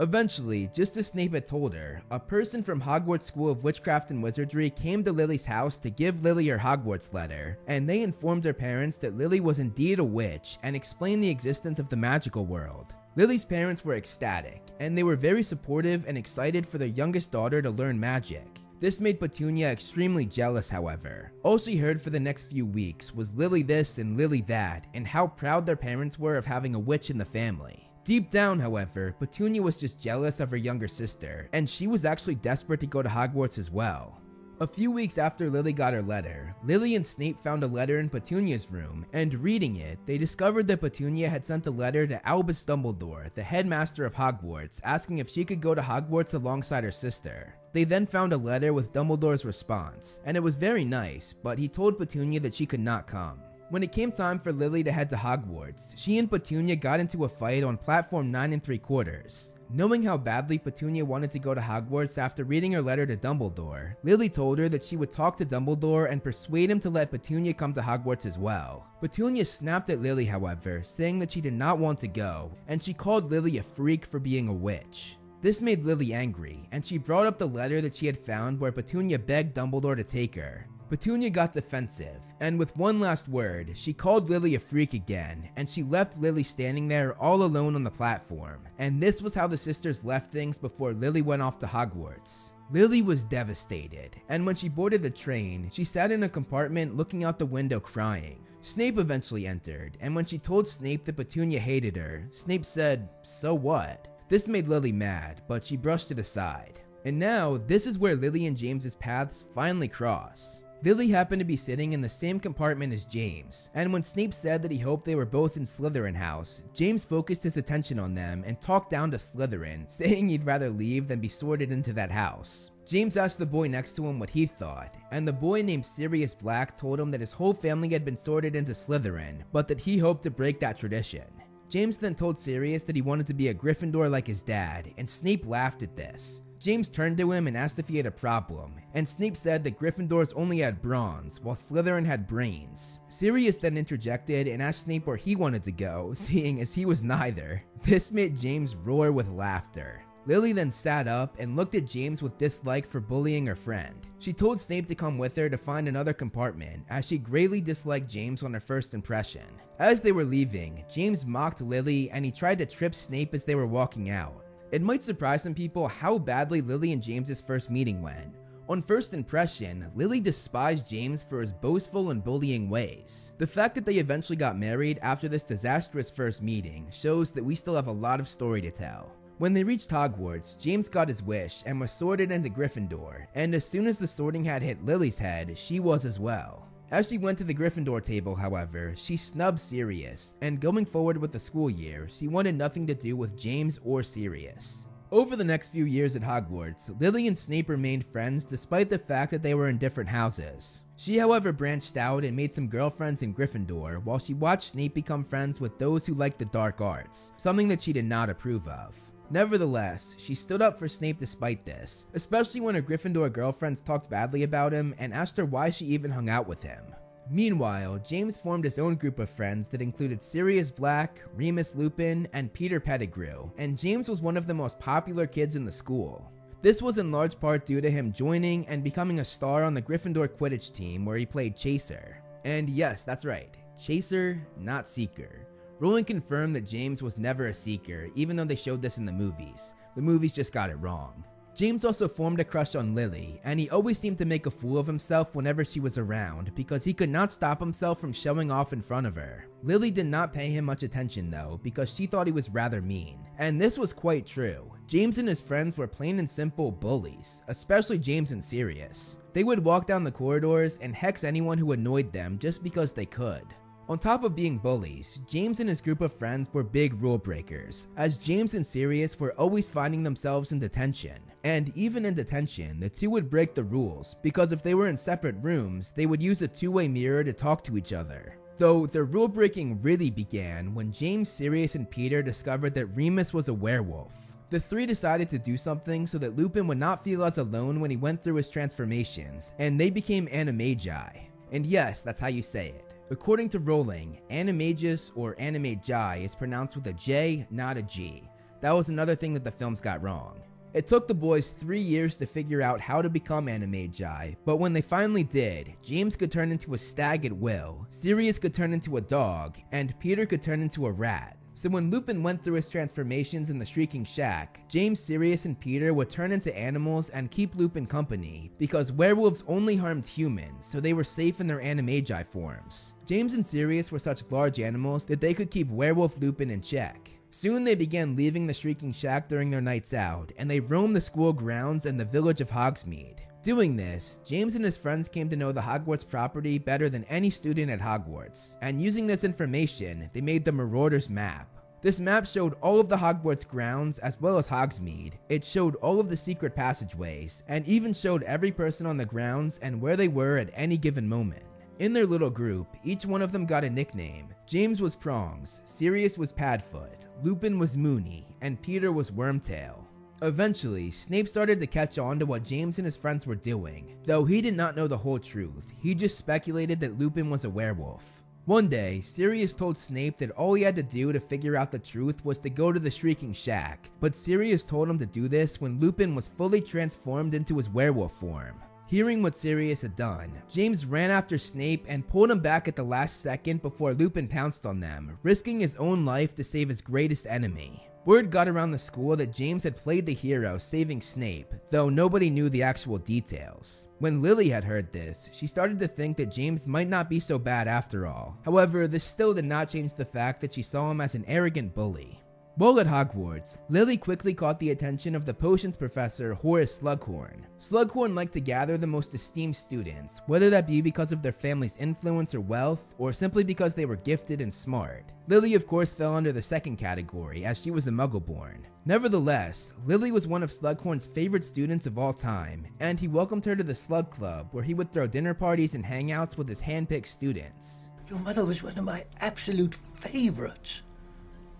Eventually, just as Snape had told her, a person from Hogwarts School of Witchcraft and Wizardry came to Lily's house to give Lily her Hogwarts letter, and they informed her parents that Lily was indeed a witch and explained the existence of the magical world. Lily's parents were ecstatic, and they were very supportive and excited for their youngest daughter to learn magic. This made Petunia extremely jealous, however. All she heard for the next few weeks was Lily this and Lily that, and how proud their parents were of having a witch in the family. Deep down, however, Petunia was just jealous of her younger sister, and she was actually desperate to go to Hogwarts as well. A few weeks after Lily got her letter, Lily and Snape found a letter in Petunia's room, and reading it, they discovered that Petunia had sent a letter to Albus Dumbledore, the headmaster of Hogwarts, asking if she could go to Hogwarts alongside her sister. They then found a letter with Dumbledore's response, and it was very nice, but he told Petunia that she could not come. When it came time for Lily to head to Hogwarts, she and Petunia got into a fight on platform 9 and 3 quarters. Knowing how badly Petunia wanted to go to Hogwarts after reading her letter to Dumbledore, Lily told her that she would talk to Dumbledore and persuade him to let Petunia come to Hogwarts as well. Petunia snapped at Lily, however, saying that she did not want to go, and she called Lily a freak for being a witch. This made Lily angry, and she brought up the letter that she had found where Petunia begged Dumbledore to take her. Petunia got defensive, and with one last word, she called Lily a freak again, and she left Lily standing there all alone on the platform. And this was how the sisters left things before Lily went off to Hogwarts. Lily was devastated, and when she boarded the train, she sat in a compartment looking out the window crying. Snape eventually entered, and when she told Snape that Petunia hated her, Snape said, So what? This made Lily mad, but she brushed it aside. And now, this is where Lily and James's paths finally cross. Lily happened to be sitting in the same compartment as James, and when Snape said that he hoped they were both in Slytherin House, James focused his attention on them and talked down to Slytherin, saying he'd rather leave than be sorted into that house. James asked the boy next to him what he thought, and the boy named Sirius Black told him that his whole family had been sorted into Slytherin, but that he hoped to break that tradition. James then told Sirius that he wanted to be a Gryffindor like his dad, and Snape laughed at this. James turned to him and asked if he had a problem, and Snape said that Gryffindors only had bronze, while Slytherin had brains. Sirius then interjected and asked Snape where he wanted to go, seeing as he was neither. This made James roar with laughter. Lily then sat up and looked at James with dislike for bullying her friend. She told Snape to come with her to find another compartment, as she greatly disliked James on her first impression. As they were leaving, James mocked Lily and he tried to trip Snape as they were walking out. It might surprise some people how badly Lily and James's first meeting went. On first impression, Lily despised James for his boastful and bullying ways. The fact that they eventually got married after this disastrous first meeting shows that we still have a lot of story to tell. When they reached Hogwarts, James got his wish and was sorted into Gryffindor, and as soon as the sorting had hit Lily's head, she was as well. As she went to the Gryffindor table, however, she snubbed Sirius, and going forward with the school year, she wanted nothing to do with James or Sirius. Over the next few years at Hogwarts, Lily and Snape remained friends despite the fact that they were in different houses. She, however, branched out and made some girlfriends in Gryffindor while she watched Snape become friends with those who liked the dark arts, something that she did not approve of. Nevertheless, she stood up for Snape despite this, especially when her Gryffindor girlfriends talked badly about him and asked her why she even hung out with him. Meanwhile, James formed his own group of friends that included Sirius Black, Remus Lupin, and Peter Pettigrew, and James was one of the most popular kids in the school. This was in large part due to him joining and becoming a star on the Gryffindor Quidditch team where he played Chaser. And yes, that's right, Chaser, not Seeker. Rowling confirmed that James was never a seeker, even though they showed this in the movies. The movies just got it wrong. James also formed a crush on Lily, and he always seemed to make a fool of himself whenever she was around because he could not stop himself from showing off in front of her. Lily did not pay him much attention though because she thought he was rather mean. And this was quite true. James and his friends were plain and simple bullies, especially James and Sirius. They would walk down the corridors and hex anyone who annoyed them just because they could. On top of being bullies, James and his group of friends were big rule breakers, as James and Sirius were always finding themselves in detention. And even in detention, the two would break the rules, because if they were in separate rooms, they would use a two-way mirror to talk to each other. Though their rule breaking really began when James, Sirius, and Peter discovered that Remus was a werewolf. The three decided to do something so that Lupin would not feel as alone when he went through his transformations, and they became Animagi. And yes, that's how you say it. According to Rowling, Animagus or Animagi is pronounced with a J, not a G. That was another thing that the films got wrong. It took the boys three years to figure out how to become Animagi, but when they finally did, James could turn into a stag at will, Sirius could turn into a dog, and Peter could turn into a rat. So when Lupin went through his transformations in the Shrieking Shack, James, Sirius, and Peter would turn into animals and keep Lupin company, because werewolves only harmed humans, so they were safe in their animagi forms. James and Sirius were such large animals that they could keep werewolf Lupin in check. Soon they began leaving the Shrieking Shack during their nights out, and they roamed the school grounds and the village of Hogsmeade. Doing this, James and his friends came to know the Hogwarts property better than any student at Hogwarts, and using this information, they made the Marauders map. This map showed all of the Hogwarts grounds as well as Hogsmeade. It showed all of the secret passageways, and even showed every person on the grounds and where they were at any given moment. In their little group, each one of them got a nickname. James was Prongs, Sirius was Padfoot, Lupin was Moony, and Peter was Wormtail. Eventually, Snape started to catch on to what James and his friends were doing, though he did not know the whole truth. He just speculated that Lupin was a werewolf. One day, Sirius told Snape that all he had to do to figure out the truth was to go to the Shrieking Shack, but Sirius told him to do this when Lupin was fully transformed into his werewolf form. Hearing what Sirius had done, James ran after Snape and pulled him back at the last second before Lupin pounced on them, risking his own life to save his greatest enemy. Word got around the school that James had played the hero saving Snape, though nobody knew the actual details. When Lily had heard this, she started to think that James might not be so bad after all. However, this still did not change the fact that she saw him as an arrogant bully. While at Hogwarts, Lily quickly caught the attention of the potions professor Horace Slughorn. Slughorn liked to gather the most esteemed students, whether that be because of their family's influence or wealth, or simply because they were gifted and smart. Lily of course fell under the second category, as she was a muggle-born. Nevertheless, Lily was one of Slughorn's favorite students of all time, and he welcomed her to the Slug Club, where he would throw dinner parties and hangouts with his hand-picked students. Your mother was one of my absolute favorites.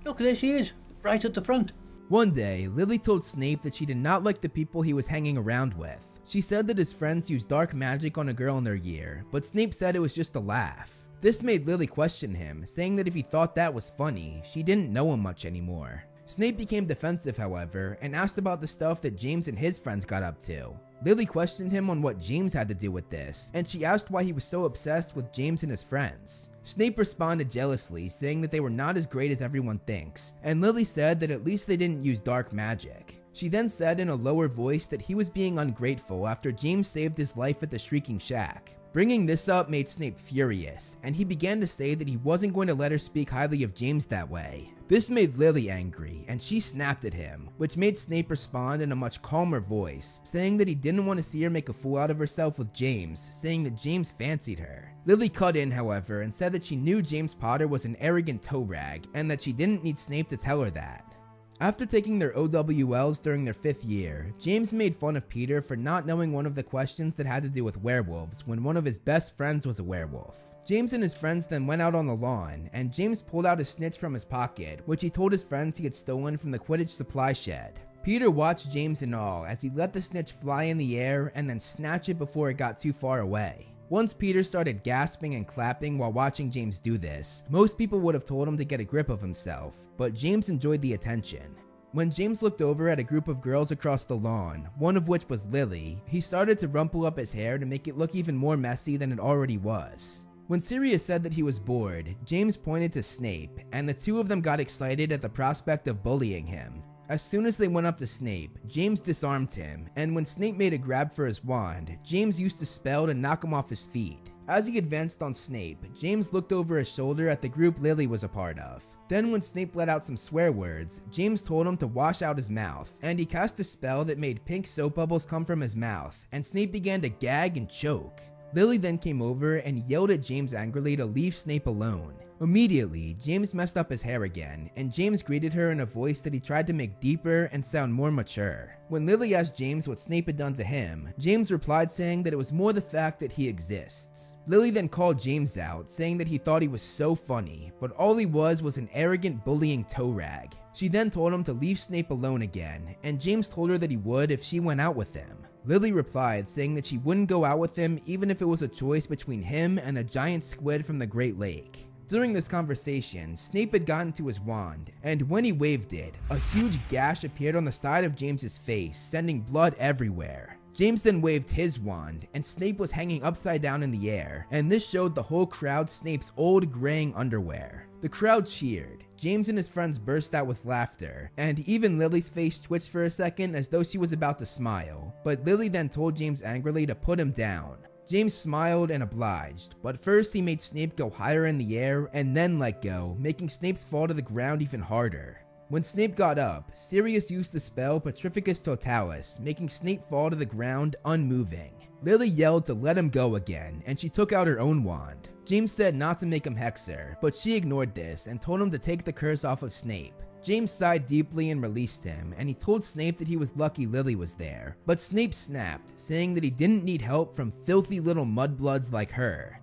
Look, there she is, right at the front. One day, Lily told Snape that she did not like the people he was hanging around with. She said that his friends used dark magic on a girl in their year, but Snape said it was just a laugh. This made Lily question him, saying that if he thought that was funny, she didn't know him much anymore. Snape became defensive, however, and asked about the stuff that James and his friends got up to. Lily questioned him on what James had to do with this, and she asked why he was so obsessed with James and his friends. Snape responded jealously, saying that they were not as great as everyone thinks, and Lily said that at least they didn't use dark magic. She then said in a lower voice that he was being ungrateful after James saved his life at the Shrieking Shack. Bringing this up made Snape furious, and he began to say that he wasn't going to let her speak highly of James that way. This made Lily angry, and she snapped at him, which made Snape respond in a much calmer voice, saying that he didn't want to see her make a fool out of herself with James, saying that James fancied her. Lily cut in, however, and said that she knew James Potter was an arrogant toe rag, and that she didn't need Snape to tell her that. After taking their OWLs during their fifth year, James made fun of Peter for not knowing one of the questions that had to do with werewolves when one of his best friends was a werewolf. James and his friends then went out on the lawn, and James pulled out a snitch from his pocket, which he told his friends he had stolen from the Quidditch supply shed. Peter watched James and all as he let the snitch fly in the air and then snatch it before it got too far away. Once Peter started gasping and clapping while watching James do this, most people would have told him to get a grip of himself, but James enjoyed the attention. When James looked over at a group of girls across the lawn, one of which was Lily, he started to rumple up his hair to make it look even more messy than it already was. When Sirius said that he was bored, James pointed to Snape, and the two of them got excited at the prospect of bullying him. As soon as they went up to Snape, James disarmed him, and when Snape made a grab for his wand, James used a spell to knock him off his feet. As he advanced on Snape, James looked over his shoulder at the group Lily was a part of. Then when Snape let out some swear words, James told him to wash out his mouth, and he cast a spell that made pink soap bubbles come from his mouth, and Snape began to gag and choke. Lily then came over and yelled at James angrily to leave Snape alone. Immediately, James messed up his hair again, and James greeted her in a voice that he tried to make deeper and sound more mature. When Lily asked James what Snape had done to him, James replied saying that it was more the fact that he exists. Lily then called James out, saying that he thought he was so funny, but all he was was an arrogant bullying toe rag. She then told him to leave Snape alone again, and James told her that he would if she went out with him. Lily replied, saying that she wouldn't go out with him even if it was a choice between him and the giant squid from the Great Lake. During this conversation, Snape had gotten to his wand, and when he waved it, a huge gash appeared on the side of James's face, sending blood everywhere. James then waved his wand, and Snape was hanging upside down in the air, and this showed the whole crowd Snape's old graying underwear. The crowd cheered. James and his friends burst out with laughter, and even Lily's face twitched for a second as though she was about to smile. But Lily then told James angrily to put him down. James smiled and obliged, but first he made Snape go higher in the air and then let go, making Snape's fall to the ground even harder. When Snape got up, Sirius used the spell Petrificus Totalis, making Snape fall to the ground unmoving. Lily yelled to let him go again, and she took out her own wand. James said not to make him Hexer, but she ignored this and told him to take the curse off of Snape. James sighed deeply and released him, and he told Snape that he was lucky Lily was there. But Snape snapped, saying that he didn't need help from filthy little mudbloods like her.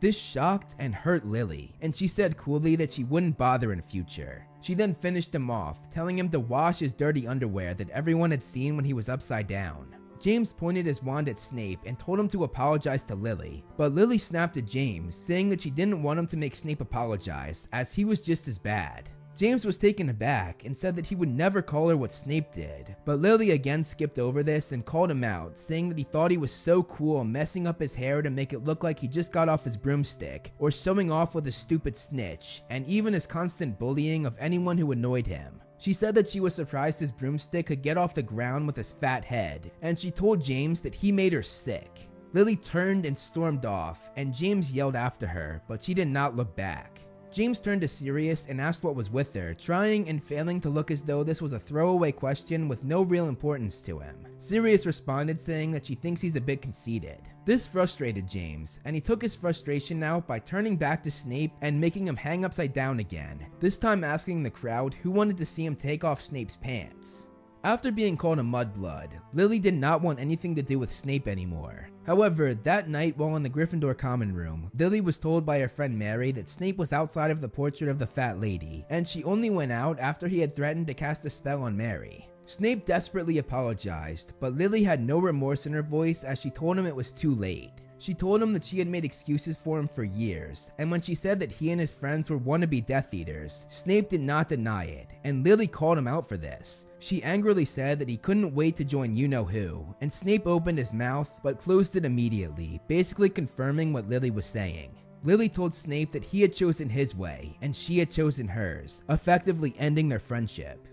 This shocked and hurt Lily, and she said coolly that she wouldn't bother in future. She then finished him off, telling him to wash his dirty underwear that everyone had seen when he was upside down. James pointed his wand at Snape and told him to apologize to Lily, but Lily snapped at James, saying that she didn't want him to make Snape apologize, as he was just as bad. James was taken aback and said that he would never call her what Snape did, but Lily again skipped over this and called him out, saying that he thought he was so cool messing up his hair to make it look like he just got off his broomstick, or showing off with a stupid snitch, and even his constant bullying of anyone who annoyed him. She said that she was surprised his broomstick could get off the ground with his fat head, and she told James that he made her sick. Lily turned and stormed off, and James yelled after her, but she did not look back. James turned to Sirius and asked what was with her, trying and failing to look as though this was a throwaway question with no real importance to him. Sirius responded saying that she thinks he's a bit conceited. This frustrated James, and he took his frustration out by turning back to Snape and making him hang upside down again, this time asking the crowd who wanted to see him take off Snape's pants. After being called a mudblood, Lily did not want anything to do with Snape anymore. However, that night while in the Gryffindor common room, Lily was told by her friend Mary that Snape was outside of the portrait of the fat lady, and she only went out after he had threatened to cast a spell on Mary. Snape desperately apologized, but Lily had no remorse in her voice as she told him it was too late. She told him that she had made excuses for him for years, and when she said that he and his friends were wannabe Death Eaters, Snape did not deny it, and Lily called him out for this. She angrily said that he couldn't wait to join you know who, and Snape opened his mouth but closed it immediately, basically confirming what Lily was saying. Lily told Snape that he had chosen his way and she had chosen hers, effectively ending their friendship.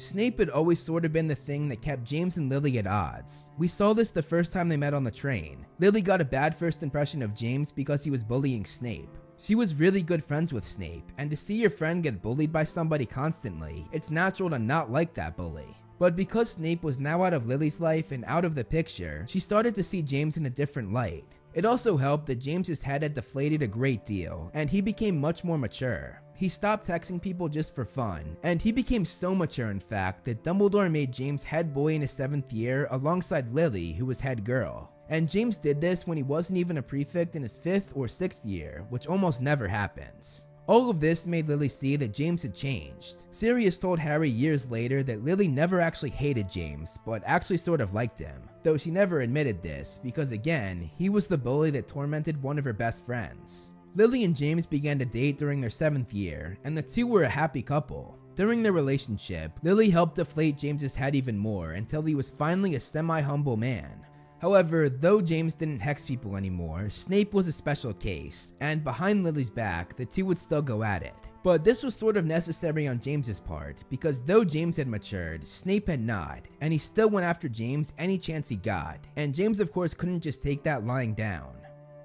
Snape had always sort of been the thing that kept James and Lily at odds. We saw this the first time they met on the train. Lily got a bad first impression of James because he was bullying Snape. She was really good friends with Snape, and to see your friend get bullied by somebody constantly, it's natural to not like that bully. But because Snape was now out of Lily's life and out of the picture, she started to see James in a different light. It also helped that James's head had deflated a great deal, and he became much more mature. He stopped texting people just for fun, and he became so mature in fact that Dumbledore made James head boy in his 7th year alongside Lily, who was head girl. And James did this when he wasn't even a prefect in his 5th or 6th year, which almost never happens. All of this made Lily see that James had changed. Sirius told Harry years later that Lily never actually hated James, but actually sort of liked him, though she never admitted this because again, he was the bully that tormented one of her best friends. Lily and James began to date during their seventh year, and the two were a happy couple. During their relationship, Lily helped deflate James's head even more until he was finally a semi-humble man. However, though James didn't hex people anymore, Snape was a special case, and behind Lily's back, the two would still go at it. But this was sort of necessary on James's part, because though James had matured, Snape had not, and he still went after James any chance he got, and James of course couldn't just take that lying down.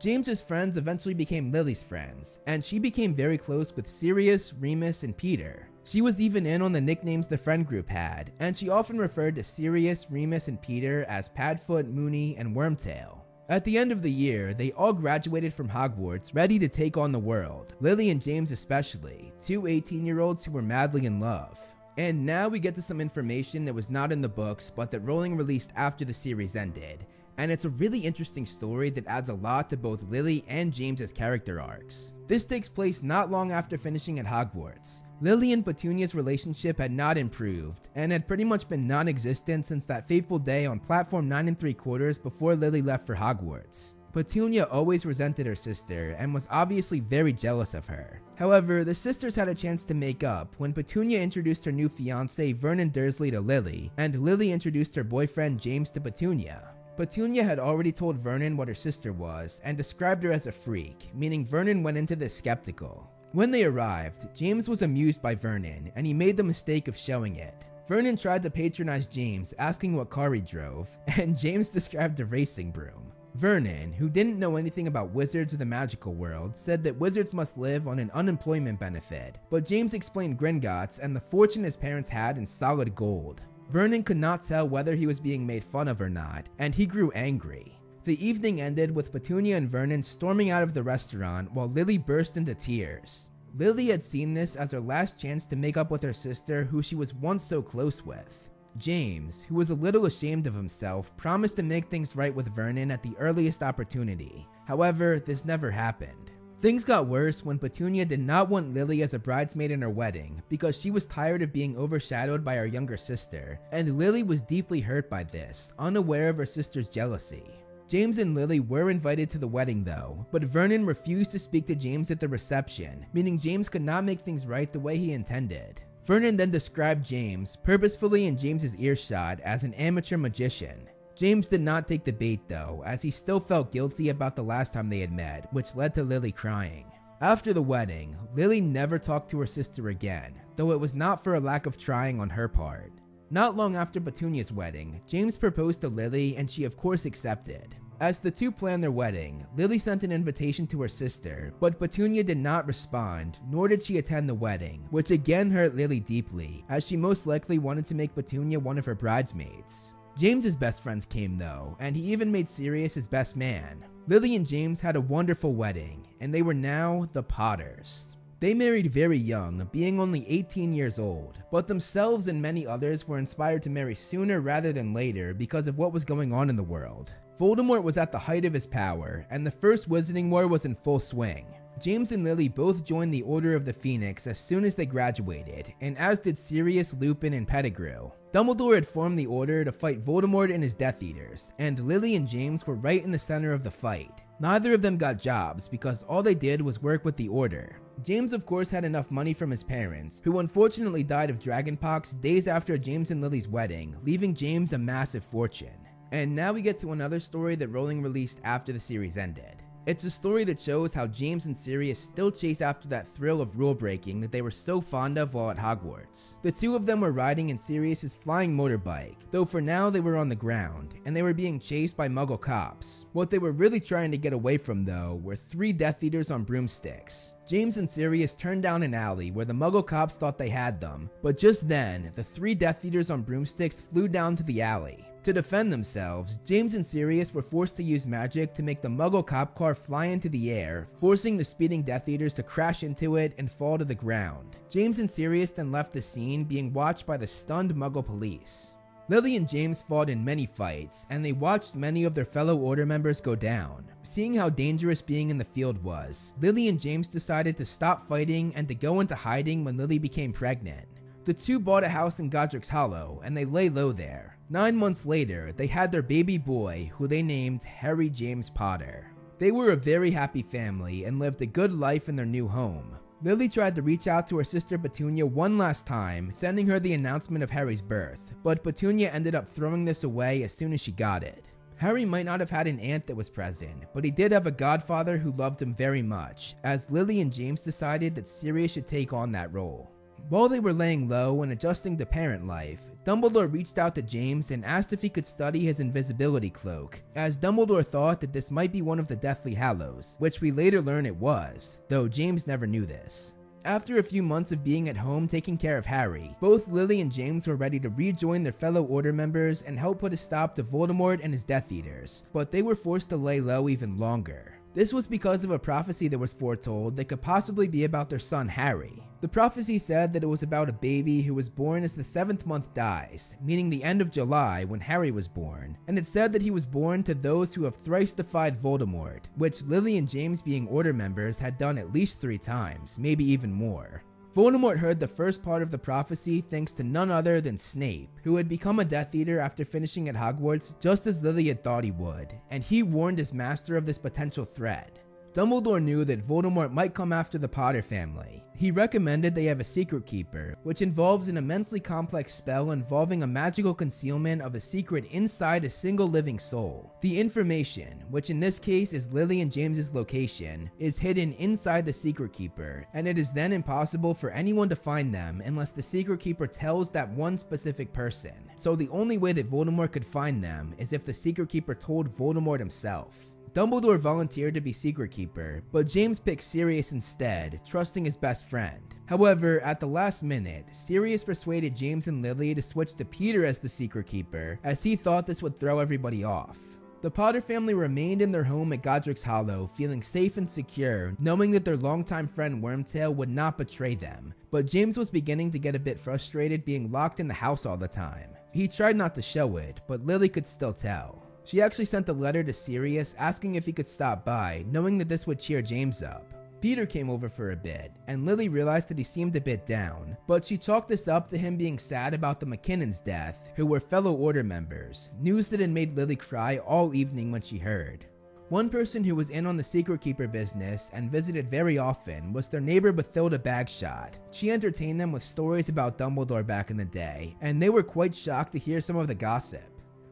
James's friends eventually became Lily's friends, and she became very close with Sirius, Remus, and Peter. She was even in on the nicknames the friend group had, and she often referred to Sirius, Remus, and Peter as Padfoot, Moony, and Wormtail. At the end of the year, they all graduated from Hogwarts ready to take on the world, Lily and James especially, two 18 year olds who were madly in love. And now we get to some information that was not in the books but that Rowling released after the series ended, and it's a really interesting story that adds a lot to both Lily and James's character arcs. This takes place not long after finishing at Hogwarts. Lily and Petunia's relationship had not improved, and had pretty much been non-existent since that fateful day on platform 9 and 3 quarters before Lily left for Hogwarts. Petunia always resented her sister and was obviously very jealous of her. However, the sisters had a chance to make up when Petunia introduced her new fiance Vernon Dursley to Lily, and Lily introduced her boyfriend James to Petunia. Petunia had already told Vernon what her sister was and described her as a freak, meaning Vernon went into this skeptical. When they arrived, James was amused by Vernon and he made the mistake of showing it. Vernon tried to patronize James, asking what car he drove, and James described a racing broom. Vernon, who didn't know anything about wizards or the magical world, said that wizards must live on an unemployment benefit, but James explained Gringotts and the fortune his parents had in solid gold. Vernon could not tell whether he was being made fun of or not, and he grew angry. The evening ended with Petunia and Vernon storming out of the restaurant while Lily burst into tears. Lily had seen this as her last chance to make up with her sister, who she was once so close with. James, who was a little ashamed of himself, promised to make things right with Vernon at the earliest opportunity. However, this never happened. Things got worse when Petunia did not want Lily as a bridesmaid in her wedding because she was tired of being overshadowed by her younger sister, and Lily was deeply hurt by this, unaware of her sister's jealousy. James and Lily were invited to the wedding though, but Vernon refused to speak to James at the reception, meaning James could not make things right the way he intended. Vernon then described James, purposefully in James's earshot, as an amateur magician. James did not take the bait though, as he still felt guilty about the last time they had met, which led to Lily crying. After the wedding, Lily never talked to her sister again, though it was not for a lack of trying on her part. Not long after Petunia's wedding, James proposed to Lily and she of course accepted. As the two planned their wedding, Lily sent an invitation to her sister, but Petunia did not respond, nor did she attend the wedding, which again hurt Lily deeply, as she most likely wanted to make Petunia one of her bridesmaids. James's best friends came though, and he even made Sirius his best man. Lily and James had a wonderful wedding, and they were now the Potters. They married very young, being only 18 years old, but themselves and many others were inspired to marry sooner rather than later because of what was going on in the world. Voldemort was at the height of his power, and the First Wizarding War was in full swing. James and Lily both joined the Order of the Phoenix as soon as they graduated, and as did Sirius, Lupin, and Pettigrew. Dumbledore had formed the Order to fight Voldemort and his Death Eaters, and Lily and James were right in the center of the fight. Neither of them got jobs because all they did was work with the Order. James, of course, had enough money from his parents, who unfortunately died of dragonpox days after James and Lily's wedding, leaving James a massive fortune. And now we get to another story that Rowling released after the series ended. It's a story that shows how James and Sirius still chase after that thrill of rule breaking that they were so fond of while at Hogwarts. The two of them were riding in Sirius's flying motorbike, though for now they were on the ground, and they were being chased by muggle cops. What they were really trying to get away from though were three Death Eaters on broomsticks. James and Sirius turned down an alley where the muggle cops thought they had them, but just then, the three Death Eaters on broomsticks flew down to the alley. To defend themselves, James and Sirius were forced to use magic to make the Muggle cop car fly into the air, forcing the speeding Death Eaters to crash into it and fall to the ground. James and Sirius then left the scene, being watched by the stunned Muggle police. Lily and James fought in many fights, and they watched many of their fellow Order members go down. Seeing how dangerous being in the field was, Lily and James decided to stop fighting and to go into hiding when Lily became pregnant. The two bought a house in Godric's Hollow, and they lay low there. Nine months later, they had their baby boy, who they named Harry James Potter. They were a very happy family and lived a good life in their new home. Lily tried to reach out to her sister Petunia one last time, sending her the announcement of Harry's birth, but Petunia ended up throwing this away as soon as she got it. Harry might not have had an aunt that was present, but he did have a godfather who loved him very much, as Lily and James decided that Sirius should take on that role. While they were laying low and adjusting to parent life, Dumbledore reached out to James and asked if he could study his invisibility cloak, as Dumbledore thought that this might be one of the Deathly Hallows, which we later learn it was, though James never knew this. After a few months of being at home taking care of Harry, both Lily and James were ready to rejoin their fellow Order members and help put a stop to Voldemort and his Death Eaters, but they were forced to lay low even longer. This was because of a prophecy that was foretold that could possibly be about their son Harry. The prophecy said that it was about a baby who was born as the seventh month dies, meaning the end of July when Harry was born, and it said that he was born to those who have thrice defied Voldemort, which Lily and James being Order members had done at least three times, maybe even more. Voldemort heard the first part of the prophecy thanks to none other than Snape, who had become a Death Eater after finishing at Hogwarts just as Lily had thought he would, and he warned his master of this potential threat. Dumbledore knew that Voldemort might come after the Potter family. He recommended they have a secret keeper, which involves an immensely complex spell involving a magical concealment of a secret inside a single living soul. The information, which in this case is Lily and James's location, is hidden inside the secret keeper, and it is then impossible for anyone to find them unless the secret keeper tells that one specific person. So the only way that Voldemort could find them is if the secret keeper told Voldemort himself. Dumbledore volunteered to be secret keeper, but James picked Sirius instead, trusting his best friend. However, at the last minute, Sirius persuaded James and Lily to switch to Peter as the secret keeper, as he thought this would throw everybody off. The Potter family remained in their home at Godric's Hollow, feeling safe and secure, knowing that their longtime friend Wormtail would not betray them. But James was beginning to get a bit frustrated being locked in the house all the time. He tried not to show it, but Lily could still tell. She actually sent a letter to Sirius asking if he could stop by, knowing that this would cheer James up. Peter came over for a bit, and Lily realized that he seemed a bit down, but she chalked this up to him being sad about the McKinnon's death, who were fellow Order members, news that had made Lily cry all evening when she heard. One person who was in on the secret keeper business and visited very often was their neighbor Bathilda Bagshot. She entertained them with stories about Dumbledore back in the day, and they were quite shocked to hear some of the gossip.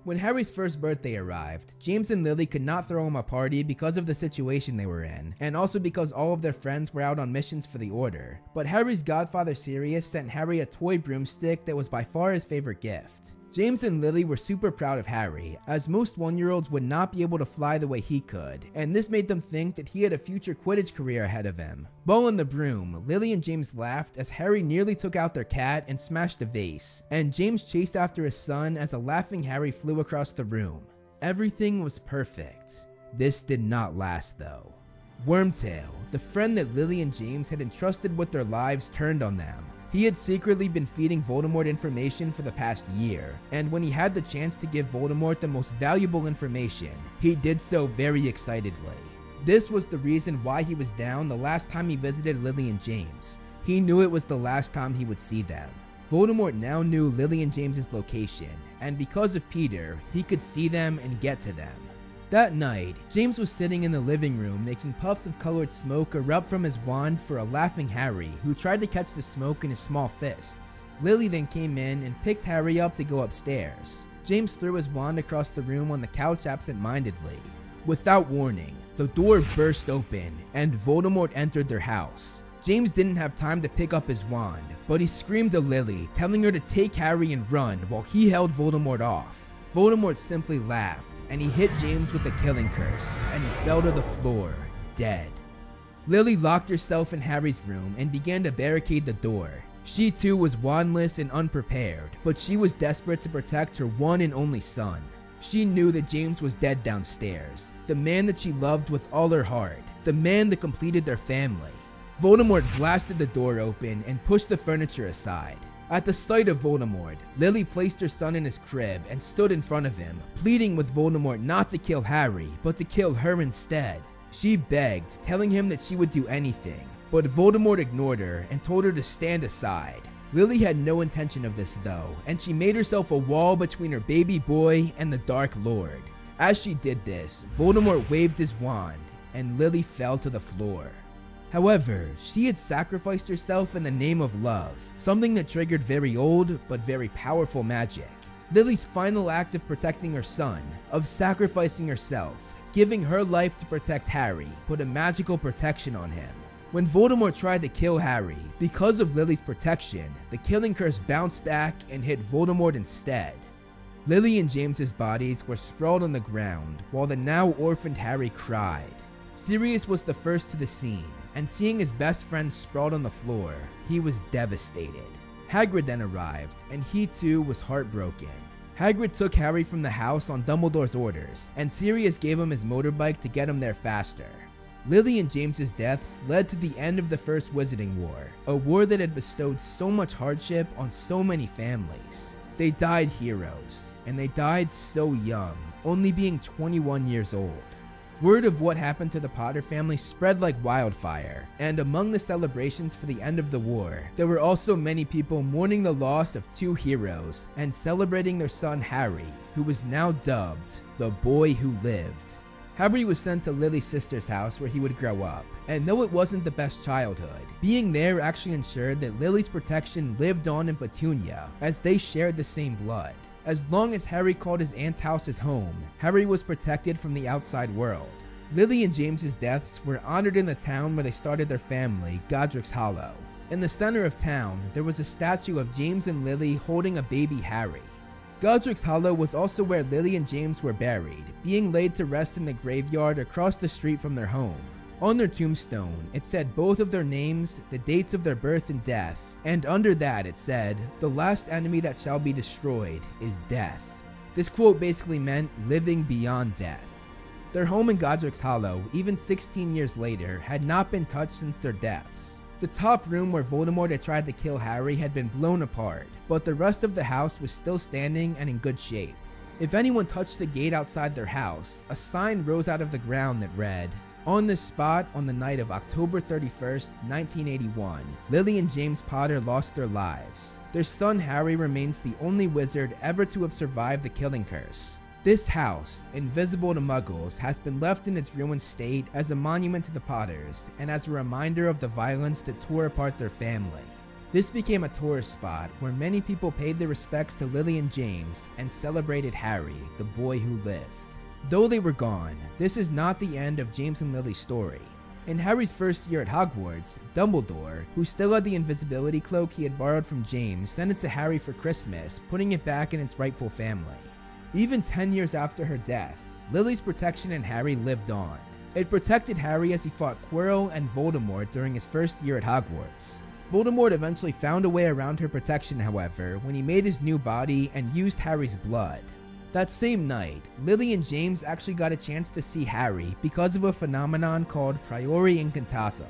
When Harry's first birthday arrived, James and Lily could not throw him a party because of the situation they were in, and also because all of their friends were out on missions for the Order. But Harry's godfather Sirius sent Harry a toy broomstick that was by far his favorite gift. James and Lily were super proud of Harry, as most one year olds would not be able to fly the way he could, and this made them think that he had a future Quidditch career ahead of him. Ball in the broom, Lily and James laughed as Harry nearly took out their cat and smashed a vase, and James chased after his son as a laughing Harry flew across the room. Everything was perfect. This did not last though. Wormtail, the friend that Lily and James had entrusted with their lives, turned on them. He had secretly been feeding Voldemort information for the past year, and when he had the chance to give Voldemort the most valuable information, he did so very excitedly. This was the reason why he was down the last time he visited Lily and James. He knew it was the last time he would see them. Voldemort now knew Lily and James's location, and because of Peter, he could see them and get to them. That night, James was sitting in the living room making puffs of colored smoke erupt from his wand for a laughing Harry who tried to catch the smoke in his small fists. Lily then came in and picked Harry up to go upstairs. James threw his wand across the room on the couch absent-mindedly. Without warning, the door burst open and Voldemort entered their house. James didn't have time to pick up his wand, but he screamed to Lily, telling her to take Harry and run while he held Voldemort off. Voldemort simply laughed, and he hit James with a killing curse, and he fell to the floor, dead. Lily locked herself in Harry's room and began to barricade the door. She too was wandless and unprepared, but she was desperate to protect her one and only son. She knew that James was dead downstairs, the man that she loved with all her heart, the man that completed their family. Voldemort blasted the door open and pushed the furniture aside. At the sight of Voldemort, Lily placed her son in his crib and stood in front of him, pleading with Voldemort not to kill Harry, but to kill her instead. She begged, telling him that she would do anything, but Voldemort ignored her and told her to stand aside. Lily had no intention of this though, and she made herself a wall between her baby boy and the Dark Lord. As she did this, Voldemort waved his wand, and Lily fell to the floor. However, she had sacrificed herself in the name of love, something that triggered very old but very powerful magic. Lily's final act of protecting her son, of sacrificing herself, giving her life to protect Harry, put a magical protection on him. When Voldemort tried to kill Harry, because of Lily's protection, the killing curse bounced back and hit Voldemort instead. Lily and James's bodies were sprawled on the ground while the now orphaned Harry cried. Sirius was the first to the scene, and seeing his best friend sprawled on the floor, he was devastated. Hagrid then arrived, and he too was heartbroken. Hagrid took Harry from the house on Dumbledore's orders, and Sirius gave him his motorbike to get him there faster. Lily and James's deaths led to the end of the First Wizarding War, a war that had bestowed so much hardship on so many families. They died heroes, and they died so young, only being 21 years old. Word of what happened to the Potter family spread like wildfire, and among the celebrations for the end of the war, there were also many people mourning the loss of two heroes and celebrating their son Harry, who was now dubbed the boy who lived. Harry was sent to Lily's sister's house where he would grow up, and though it wasn't the best childhood, being there actually ensured that Lily's protection lived on in Petunia, as they shared the same blood. As long as Harry called his aunt's house his home, Harry was protected from the outside world. Lily and James's deaths were honored in the town where they started their family, Godric's Hollow. In the center of town, there was a statue of James and Lily holding a baby Harry. Godric's Hollow was also where Lily and James were buried, being laid to rest in the graveyard across the street from their home. On their tombstone, it said both of their names, the dates of their birth and death, and under that it said, The last enemy that shall be destroyed is death. This quote basically meant living beyond death. Their home in Godric's Hollow, even 16 years later, had not been touched since their deaths. The top room where Voldemort had tried to kill Harry had been blown apart, but the rest of the house was still standing and in good shape. If anyone touched the gate outside their house, a sign rose out of the ground that read, on this spot, on the night of October 31st, 1981, Lily and James Potter lost their lives. Their son Harry remains the only wizard ever to have survived the killing curse. This house, invisible to muggles, has been left in its ruined state as a monument to the Potters and as a reminder of the violence that tore apart their family. This became a tourist spot where many people paid their respects to Lily and James and celebrated Harry, the boy who lived. Though they were gone, this is not the end of James and Lily's story. In Harry's first year at Hogwarts, Dumbledore, who still had the invisibility cloak he had borrowed from James, sent it to Harry for Christmas, putting it back in its rightful family. Even 10 years after her death, Lily's protection in Harry lived on. It protected Harry as he fought Quirrell and Voldemort during his first year at Hogwarts. Voldemort eventually found a way around her protection, however, when he made his new body and used Harry's blood. That same night, Lily and James actually got a chance to see Harry because of a phenomenon called Priori Incantatem.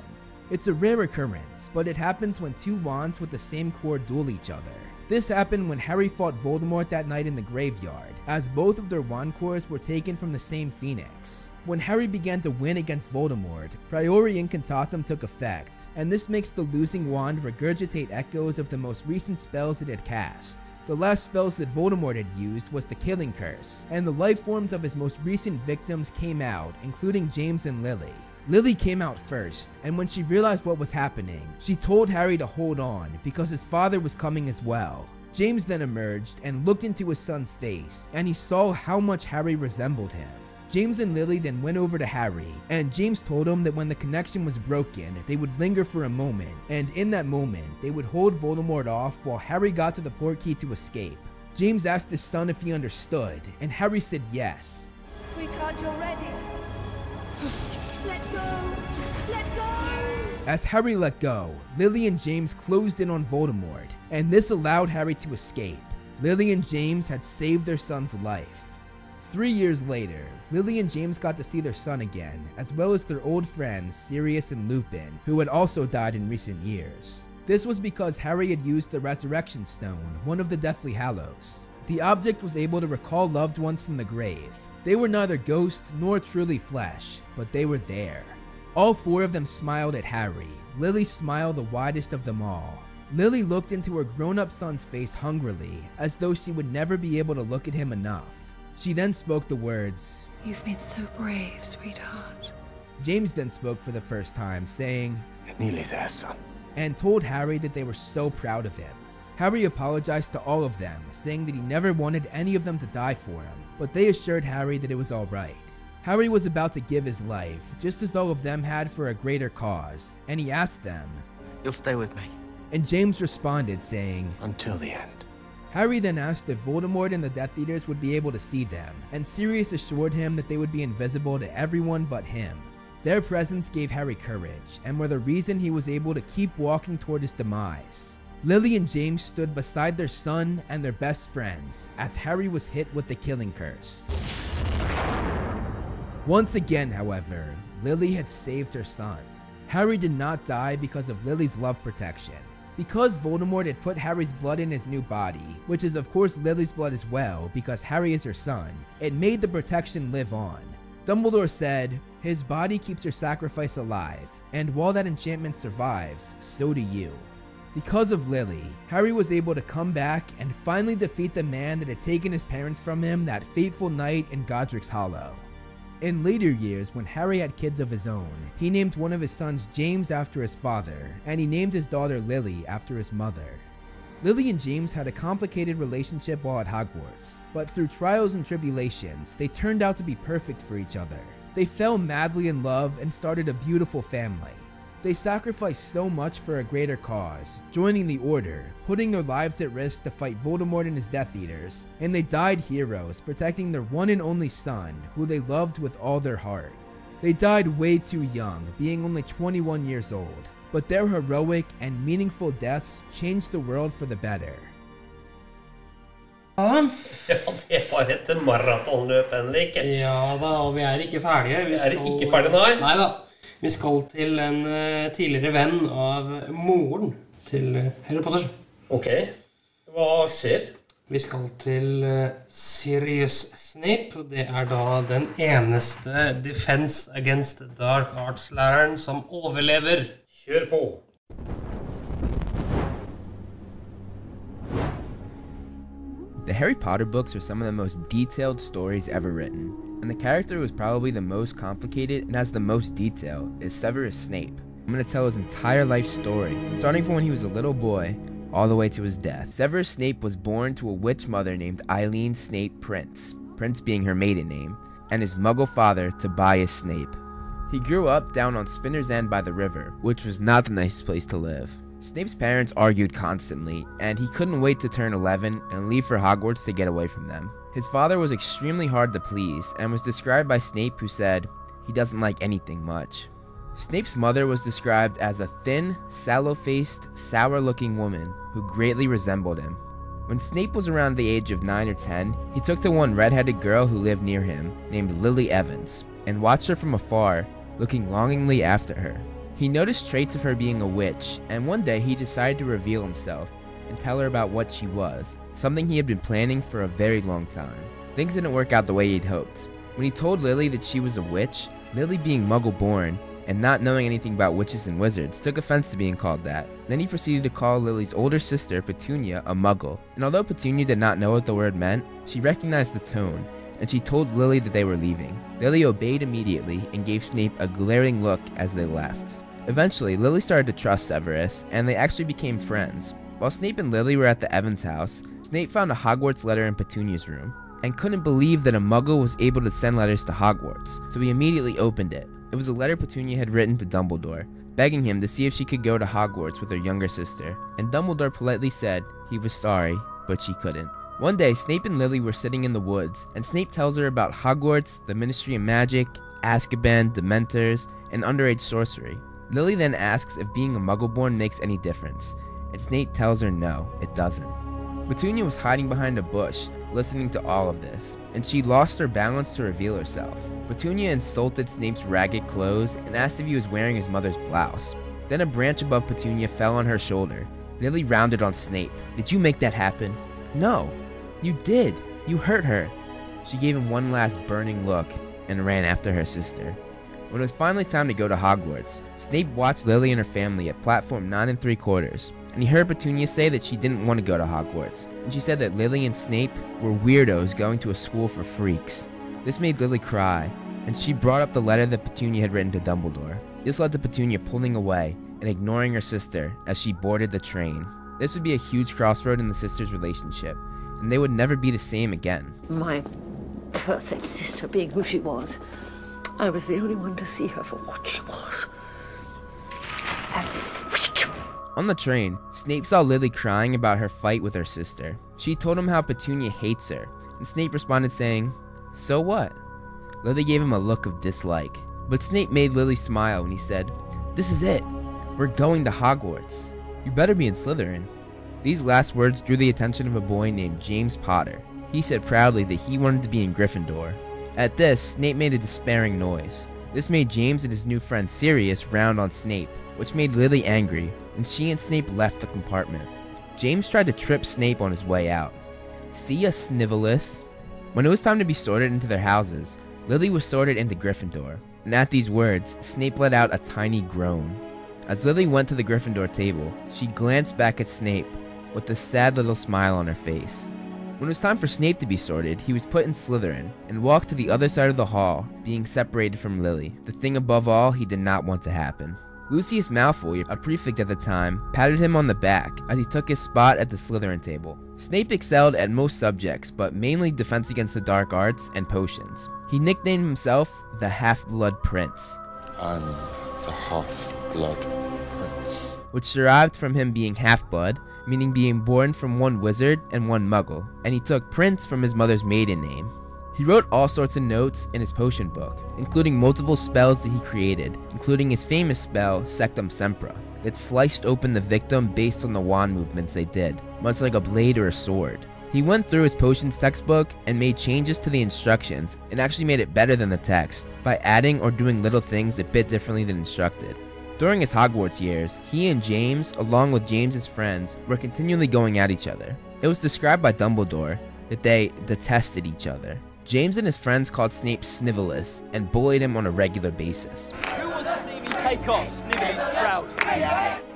It's a rare occurrence, but it happens when two wands with the same core duel each other. This happened when Harry fought Voldemort that night in the graveyard, as both of their wand cores were taken from the same phoenix. When Harry began to win against Voldemort, Priori Incantatem took effect, and this makes the losing wand regurgitate echoes of the most recent spells it had cast. The last spells that Voldemort had used was the Killing Curse, and the life forms of his most recent victims came out, including James and Lily. Lily came out first, and when she realized what was happening, she told Harry to hold on because his father was coming as well. James then emerged and looked into his son's face, and he saw how much Harry resembled him. James and Lily then went over to Harry, and James told him that when the connection was broken, they would linger for a moment, and in that moment, they would hold Voldemort off while Harry got to the portkey to escape. James asked his son if he understood, and Harry said yes. Sweetheart, you're ready. Let go! Let go! As Harry let go, Lily and James closed in on Voldemort, and this allowed Harry to escape. Lily and James had saved their son's life. Three years later, Lily and James got to see their son again, as well as their old friends Sirius and Lupin, who had also died in recent years. This was because Harry had used the Resurrection Stone, one of the Deathly Hallows. The object was able to recall loved ones from the grave. They were neither ghosts nor truly flesh, but they were there. All four of them smiled at Harry, Lily's smile the widest of them all. Lily looked into her grown up son's face hungrily, as though she would never be able to look at him enough. She then spoke the words, You've been so brave, sweetheart. James then spoke for the first time, saying, You're nearly there, son. and told Harry that they were so proud of him. Harry apologized to all of them, saying that he never wanted any of them to die for him, but they assured Harry that it was alright. Harry was about to give his life, just as all of them had for a greater cause, and he asked them, You'll stay with me. and James responded, saying, Until the end. Harry then asked if Voldemort and the Death Eaters would be able to see them, and Sirius assured him that they would be invisible to everyone but him. Their presence gave Harry courage, and were the reason he was able to keep walking toward his demise. Lily and James stood beside their son and their best friends as Harry was hit with the killing curse. Once again, however, Lily had saved her son. Harry did not die because of Lily's love protection. Because Voldemort had put Harry's blood in his new body, which is of course Lily's blood as well because Harry is her son, it made the protection live on. Dumbledore said, His body keeps your sacrifice alive, and while that enchantment survives, so do you. Because of Lily, Harry was able to come back and finally defeat the man that had taken his parents from him that fateful night in Godric's Hollow. In later years, when Harry had kids of his own, he named one of his sons James after his father, and he named his daughter Lily after his mother. Lily and James had a complicated relationship while at Hogwarts, but through trials and tribulations, they turned out to be perfect for each other. They fell madly in love and started a beautiful family. They sacrificed so much for a greater cause, joining the Order, putting their lives at risk to fight Voldemort and his Death Eaters, and they died heroes, protecting their one and only son, who they loved with all their heart. They died way too young, being only 21 years old, but their heroic and meaningful deaths changed the world for the better. Ja. Ja, det var et maratonløp, Henrik. Ja da, og vi er ikke ferdige. Vi er ikke ferdige, nei. Nei da. Vi skal til en eh, tidligere venn av moren til eh, Harry Potter. Ok. Hva skjer? Vi skal til eh, Sirius Snape. Det er da den eneste Defense Against Dark Arts-læreren som overlever. Kjør på. The Harry Potter books are some of the most detailed stories ever written, and the character who is probably the most complicated and has the most detail is Severus Snape. I'm going to tell his entire life story, starting from when he was a little boy all the way to his death. Severus Snape was born to a witch mother named Eileen Snape Prince, Prince being her maiden name, and his muggle father, Tobias Snape. He grew up down on Spinner's End by the river, which was not the nicest place to live. Snape's parents argued constantly, and he couldn't wait to turn 11 and leave for Hogwarts to get away from them. His father was extremely hard to please and was described by Snape, who said, he doesn't like anything much. Snape's mother was described as a thin, sallow faced, sour looking woman who greatly resembled him. When Snape was around the age of 9 or 10, he took to one red-headed girl who lived near him, named Lily Evans, and watched her from afar, looking longingly after her. He noticed traits of her being a witch, and one day he decided to reveal himself and tell her about what she was, something he had been planning for a very long time. Things didn't work out the way he'd hoped. When he told Lily that she was a witch, Lily being muggle born, and not knowing anything about witches and wizards, took offense to being called that. Then he proceeded to call Lily's older sister, Petunia, a muggle. And although Petunia did not know what the word meant, she recognized the tone, and she told Lily that they were leaving. Lily obeyed immediately and gave Snape a glaring look as they left. Eventually, Lily started to trust Severus, and they actually became friends. While Snape and Lily were at the Evans house, Snape found a Hogwarts letter in Petunia's room, and couldn't believe that a muggle was able to send letters to Hogwarts, so he immediately opened it. It was a letter Petunia had written to Dumbledore, begging him to see if she could go to Hogwarts with her younger sister, and Dumbledore politely said he was sorry, but she couldn't. One day, Snape and Lily were sitting in the woods, and Snape tells her about Hogwarts, the Ministry of Magic, Azkaban, Dementors, and underage sorcery. Lily then asks if being a Muggleborn makes any difference, and Snape tells her no, it doesn't. Petunia was hiding behind a bush, listening to all of this, and she lost her balance to reveal herself. Petunia insulted Snape's ragged clothes and asked if he was wearing his mother's blouse. Then a branch above Petunia fell on her shoulder. Lily rounded on Snape. Did you make that happen? No. You did. You hurt her. She gave him one last burning look and ran after her sister. When it was finally time to go to Hogwarts, Snape watched Lily and her family at platform 9 and 3 quarters, and he heard Petunia say that she didn't want to go to Hogwarts, and she said that Lily and Snape were weirdos going to a school for freaks. This made Lily cry, and she brought up the letter that Petunia had written to Dumbledore. This led to Petunia pulling away and ignoring her sister as she boarded the train. This would be a huge crossroad in the sisters' relationship, and they would never be the same again. My perfect sister being who she was. I was the only one to see her for what she was. A. On the train, Snape saw Lily crying about her fight with her sister. She told him how Petunia hates her, and Snape responded saying, So what? Lily gave him a look of dislike, but Snape made Lily smile when he said, This is it. We're going to Hogwarts. You better be in Slytherin. These last words drew the attention of a boy named James Potter. He said proudly that he wanted to be in Gryffindor. At this, Snape made a despairing noise. This made James and his new friend Sirius round on Snape, which made Lily angry, and she and Snape left the compartment. James tried to trip Snape on his way out. See ya, Snivellus. When it was time to be sorted into their houses, Lily was sorted into Gryffindor, and at these words, Snape let out a tiny groan. As Lily went to the Gryffindor table, she glanced back at Snape with a sad little smile on her face. When it was time for Snape to be sorted, he was put in Slytherin and walked to the other side of the hall, being separated from Lily, the thing above all he did not want to happen. Lucius Malfoy, a prefect at the time, patted him on the back as he took his spot at the Slytherin table. Snape excelled at most subjects, but mainly defense against the dark arts and potions. He nicknamed himself the Half-Blood Prince. I'm the half-blood prince. Which derived from him being half-blood, meaning being born from one wizard and one muggle, and he took Prince from his mother's maiden name. He wrote all sorts of notes in his potion book, including multiple spells that he created, including his famous spell, Sectumsempra, that sliced open the victim based on the wand movements they did, much like a blade or a sword. He went through his potions textbook and made changes to the instructions and actually made it better than the text by adding or doing little things a bit differently than instructed. During his Hogwarts years, he and James, along with James's friends, were continually going at each other. It was described by Dumbledore that they detested each other. James and his friends called Snape Snivellus and bullied him on a regular basis. Who wants to see me take off Snively's trout?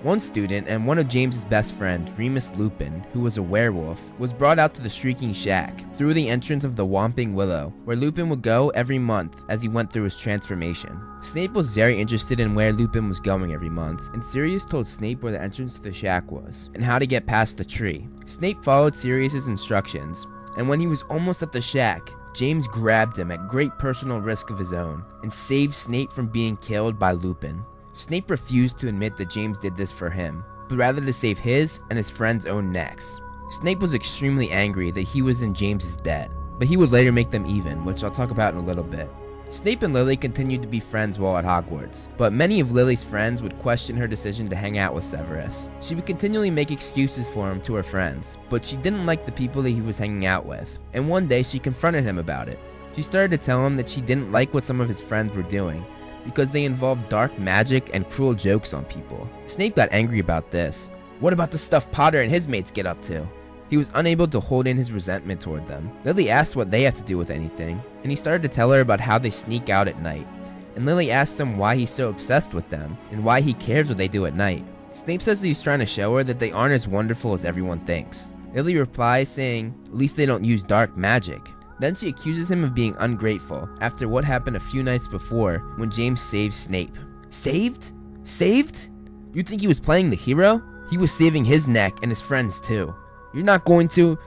One student and one of James's best friends, Remus Lupin, who was a werewolf, was brought out to the Shrieking Shack through the entrance of the Whomping Willow, where Lupin would go every month as he went through his transformation. Snape was very interested in where Lupin was going every month, and Sirius told Snape where the entrance to the shack was and how to get past the tree. Snape followed Sirius's instructions, and when he was almost at the shack, James grabbed him at great personal risk of his own and saved Snape from being killed by Lupin. Snape refused to admit that James did this for him, but rather to save his and his friend's own necks. Snape was extremely angry that he was in James's debt, but he would later make them even, which I'll talk about in a little bit. Snape and Lily continued to be friends while at Hogwarts, but many of Lily's friends would question her decision to hang out with Severus. She would continually make excuses for him to her friends, but she didn't like the people that he was hanging out with, and one day she confronted him about it. She started to tell him that she didn't like what some of his friends were doing, because they involved dark magic and cruel jokes on people. Snape got angry about this. What about the stuff Potter and his mates get up to? He was unable to hold in his resentment toward them. Lily asked what they have to do with anything, and he started to tell her about how they sneak out at night. And Lily asked him why he's so obsessed with them, and why he cares what they do at night. Snape says that he's trying to show her that they aren't as wonderful as everyone thinks. Lily replies saying, at least they don't use dark magic. Then she accuses him of being ungrateful after what happened a few nights before when James saved Snape. Saved? Saved? You think he was playing the hero? He was saving his neck and his friends too. You're not going to.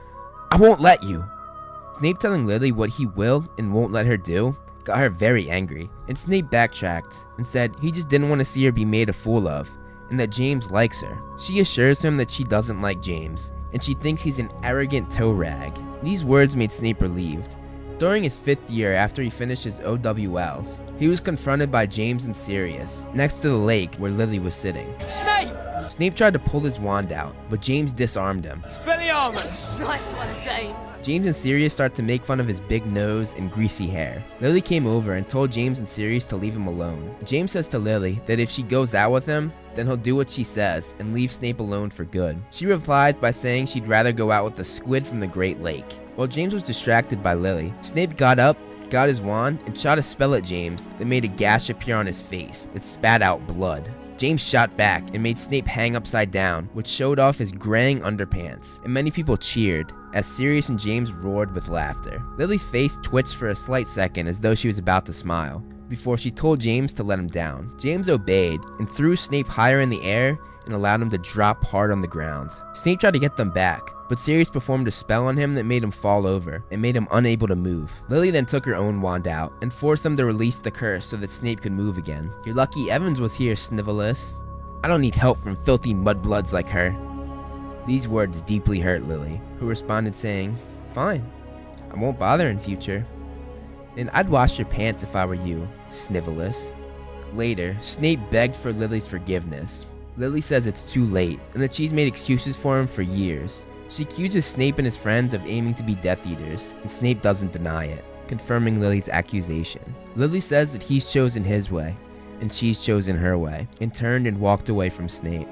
I won't let you. Snape telling Lily what he will and won't let her do got her very angry, and Snape backtracked and said he just didn't want to see her be made a fool of, and that James likes her. She assures him that she doesn't like James, and she thinks he's an arrogant toe rag. These words made Snape relieved. During his fifth year after he finished his OWLs, he was confronted by James and Sirius next to the lake where Lily was sitting. Snape! Snape tried to pull his wand out, but James disarmed him. Expelliarmus! Nice one, James. James and Sirius start to make fun of his big nose and greasy hair. Lily came over and told James and Sirius to leave him alone. James says to Lily that if she goes out with him, then he'll do what she says and leave Snape alone for good. She replies by saying she'd rather go out with the squid from the Great Lake. While James was distracted by Lily, Snape got up, got his wand, and shot a spell at James that made a gash appear on his face that spat out blood. James shot back and made Snape hang upside down, which showed off his graying underpants, and many people cheered as Sirius and James roared with laughter. Lily's face twitched for a slight second as though she was about to smile, before she told James to let him down. James obeyed and threw Snape higher in the air and allowed him to drop hard on the ground. Snape tried to get them back, but Sirius performed a spell on him that made him fall over and made him unable to move. Lily then took her own wand out and forced them to release the curse so that Snape could move again. You're lucky Evans was here, Snivellus. I don't need help from filthy mudbloods like her. These words deeply hurt Lily, who responded saying, Fine, I won't bother in future. And I'd wash your pants if I were you, Snivellus. Later, Snape begged for Lily's forgiveness. Lily says it's too late, and that she's made excuses for him for years. She accuses Snape and his friends of aiming to be Death Eaters, and Snape doesn't deny it, confirming Lily's accusation. Lily says that he's chosen his way, and she's chosen her way, and turned and walked away from Snape.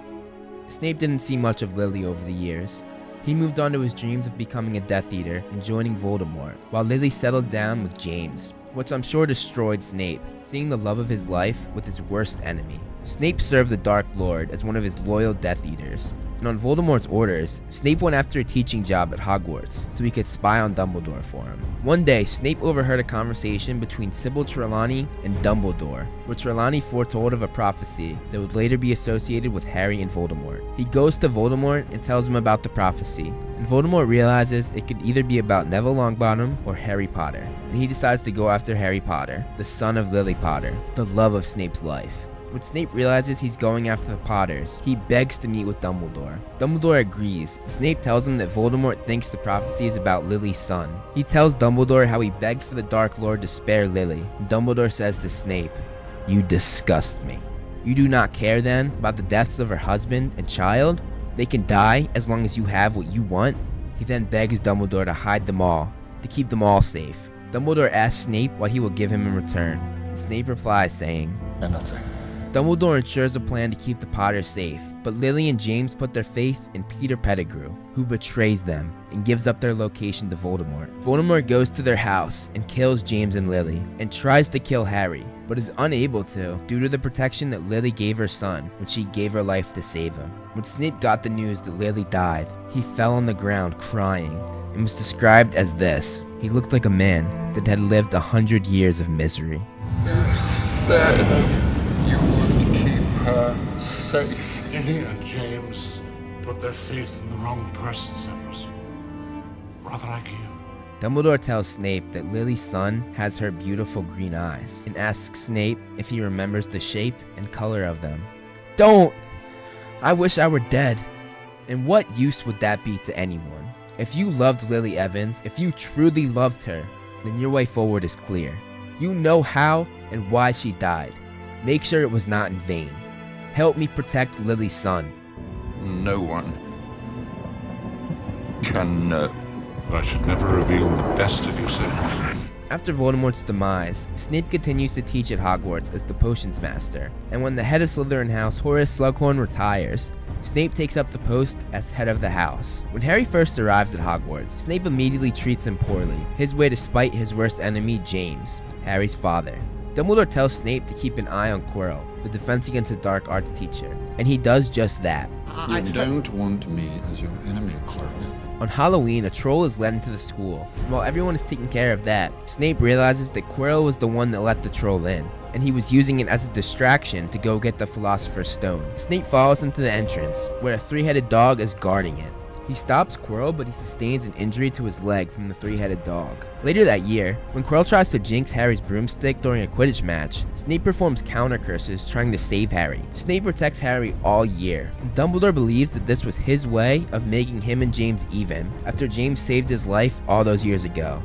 Snape didn't see much of Lily over the years. He moved on to his dreams of becoming a Death Eater and joining Voldemort, while Lily settled down with James, which I'm sure destroyed Snape, seeing the love of his life with his worst enemy. Snape served the Dark Lord as one of his loyal Death Eaters, and on Voldemort's orders, Snape went after a teaching job at Hogwarts so he could spy on Dumbledore for him. One day, Snape overheard a conversation between Sybil Trelawney and Dumbledore, where Trelawney foretold of a prophecy that would later be associated with Harry and Voldemort. He goes to Voldemort and tells him about the prophecy, and Voldemort realizes it could either be about Neville Longbottom or Harry Potter, and he decides to go after Harry Potter, the son of Lily Potter, the love of Snape's life. When Snape realizes he's going after the Potters, he begs to meet with Dumbledore. Dumbledore agrees. Snape tells him that Voldemort thinks the prophecy is about Lily's son. He tells Dumbledore how he begged for the Dark Lord to spare Lily. Dumbledore says to Snape, You disgust me. You do not care then about the deaths of her husband and child? They can die as long as you have what you want? He then begs Dumbledore to hide them all, to keep them all safe. Dumbledore asks Snape what he will give him in return. Snape replies saying, Anything. Dumbledore ensures a plan to keep the Potters safe, but Lily and James put their faith in Peter Pettigrew, who betrays them and gives up their location to Voldemort. Voldemort goes to their house and kills James and Lily, and tries to kill Harry, but is unable to due to the protection that Lily gave her son when she gave her life to save him. When Snape got the news that Lily died, he fell on the ground crying and was described as this. He looked like a man that had lived a hundred years of misery. You said you would keep her safe. Lily and James put their faith in the wrong person, Severus. Rather like you. Dumbledore tells Snape that Lily's son has her beautiful green eyes and asks Snape if he remembers the shape and color of them. Don't! I wish I were dead. And what use would that be to anyone? If you loved Lily Evans, if you truly loved her, then your way forward is clear. You know how and why she died. Make sure it was not in vain. Help me protect Lily's son. No one can uh, know. But I should never reveal the best of you. After Voldemort's demise, Snape continues to teach at Hogwarts as the Potions Master, and when the head of Slytherin House, Horace Slughorn, retires, Snape takes up the post as head of the house. When Harry first arrives at Hogwarts, Snape immediately treats him poorly, his way to spite his worst enemy, James, Harry's father. Dumbledore tells Snape to keep an eye on Quirrell, the Defense Against the Dark Arts teacher, and he does just that. You don't want me as your enemy, Quirrell. On Halloween, a troll is led into the school, and while everyone is taking care of that, Snape realizes that Quirrell was the one that let the troll in, and he was using it as a distraction to go get the Philosopher's Stone. Snape follows him to the entrance, where a three-headed dog is guarding it. He stops Quirrell, but he sustains an injury to his leg from the three-headed dog. Later that year, when Quirrell tries to jinx Harry's broomstick during a Quidditch match, Snape performs counter curses trying to save Harry. Snape protects Harry all year, Dumbledore believes that this was his way of making him and James even, after James saved his life all those years ago.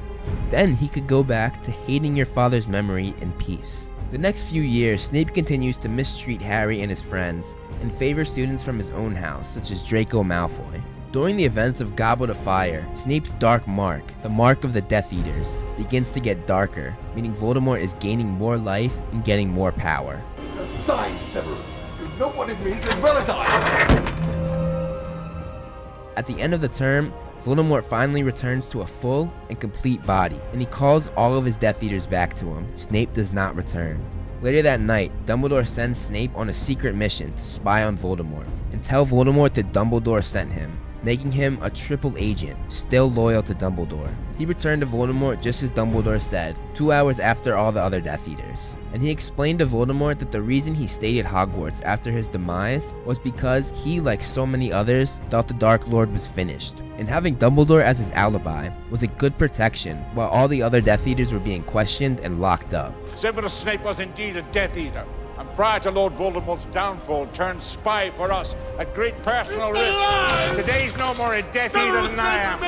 Then he could go back to hating your father's memory in peace. The next few years, Snape continues to mistreat Harry and his friends, and favor students from his own house, such as Draco Malfoy. During the events of Goblet of Fire, Snape's dark mark, the mark of the Death Eaters, begins to get darker, meaning Voldemort is gaining more life and getting more power. It's a sign, Severus. You know what it means as well as I. At the end of the term, Voldemort finally returns to a full and complete body, and he calls all of his Death Eaters back to him. Snape does not return. Later that night, Dumbledore sends Snape on a secret mission to spy on Voldemort and tell Voldemort that Dumbledore sent him, making him a triple agent, still loyal to Dumbledore. He returned to Voldemort just as Dumbledore said, two hours after all the other Death Eaters. And he explained to Voldemort that the reason he stayed at Hogwarts after his demise was because he, like so many others, thought the Dark Lord was finished. And having Dumbledore as his alibi was a good protection while all the other Death Eaters were being questioned and locked up. Severus Snape was indeed a Death Eater, and prior to Lord Voldemort's downfall, turned spy for us at great personal risk. Today's no more a Death Eater than I am.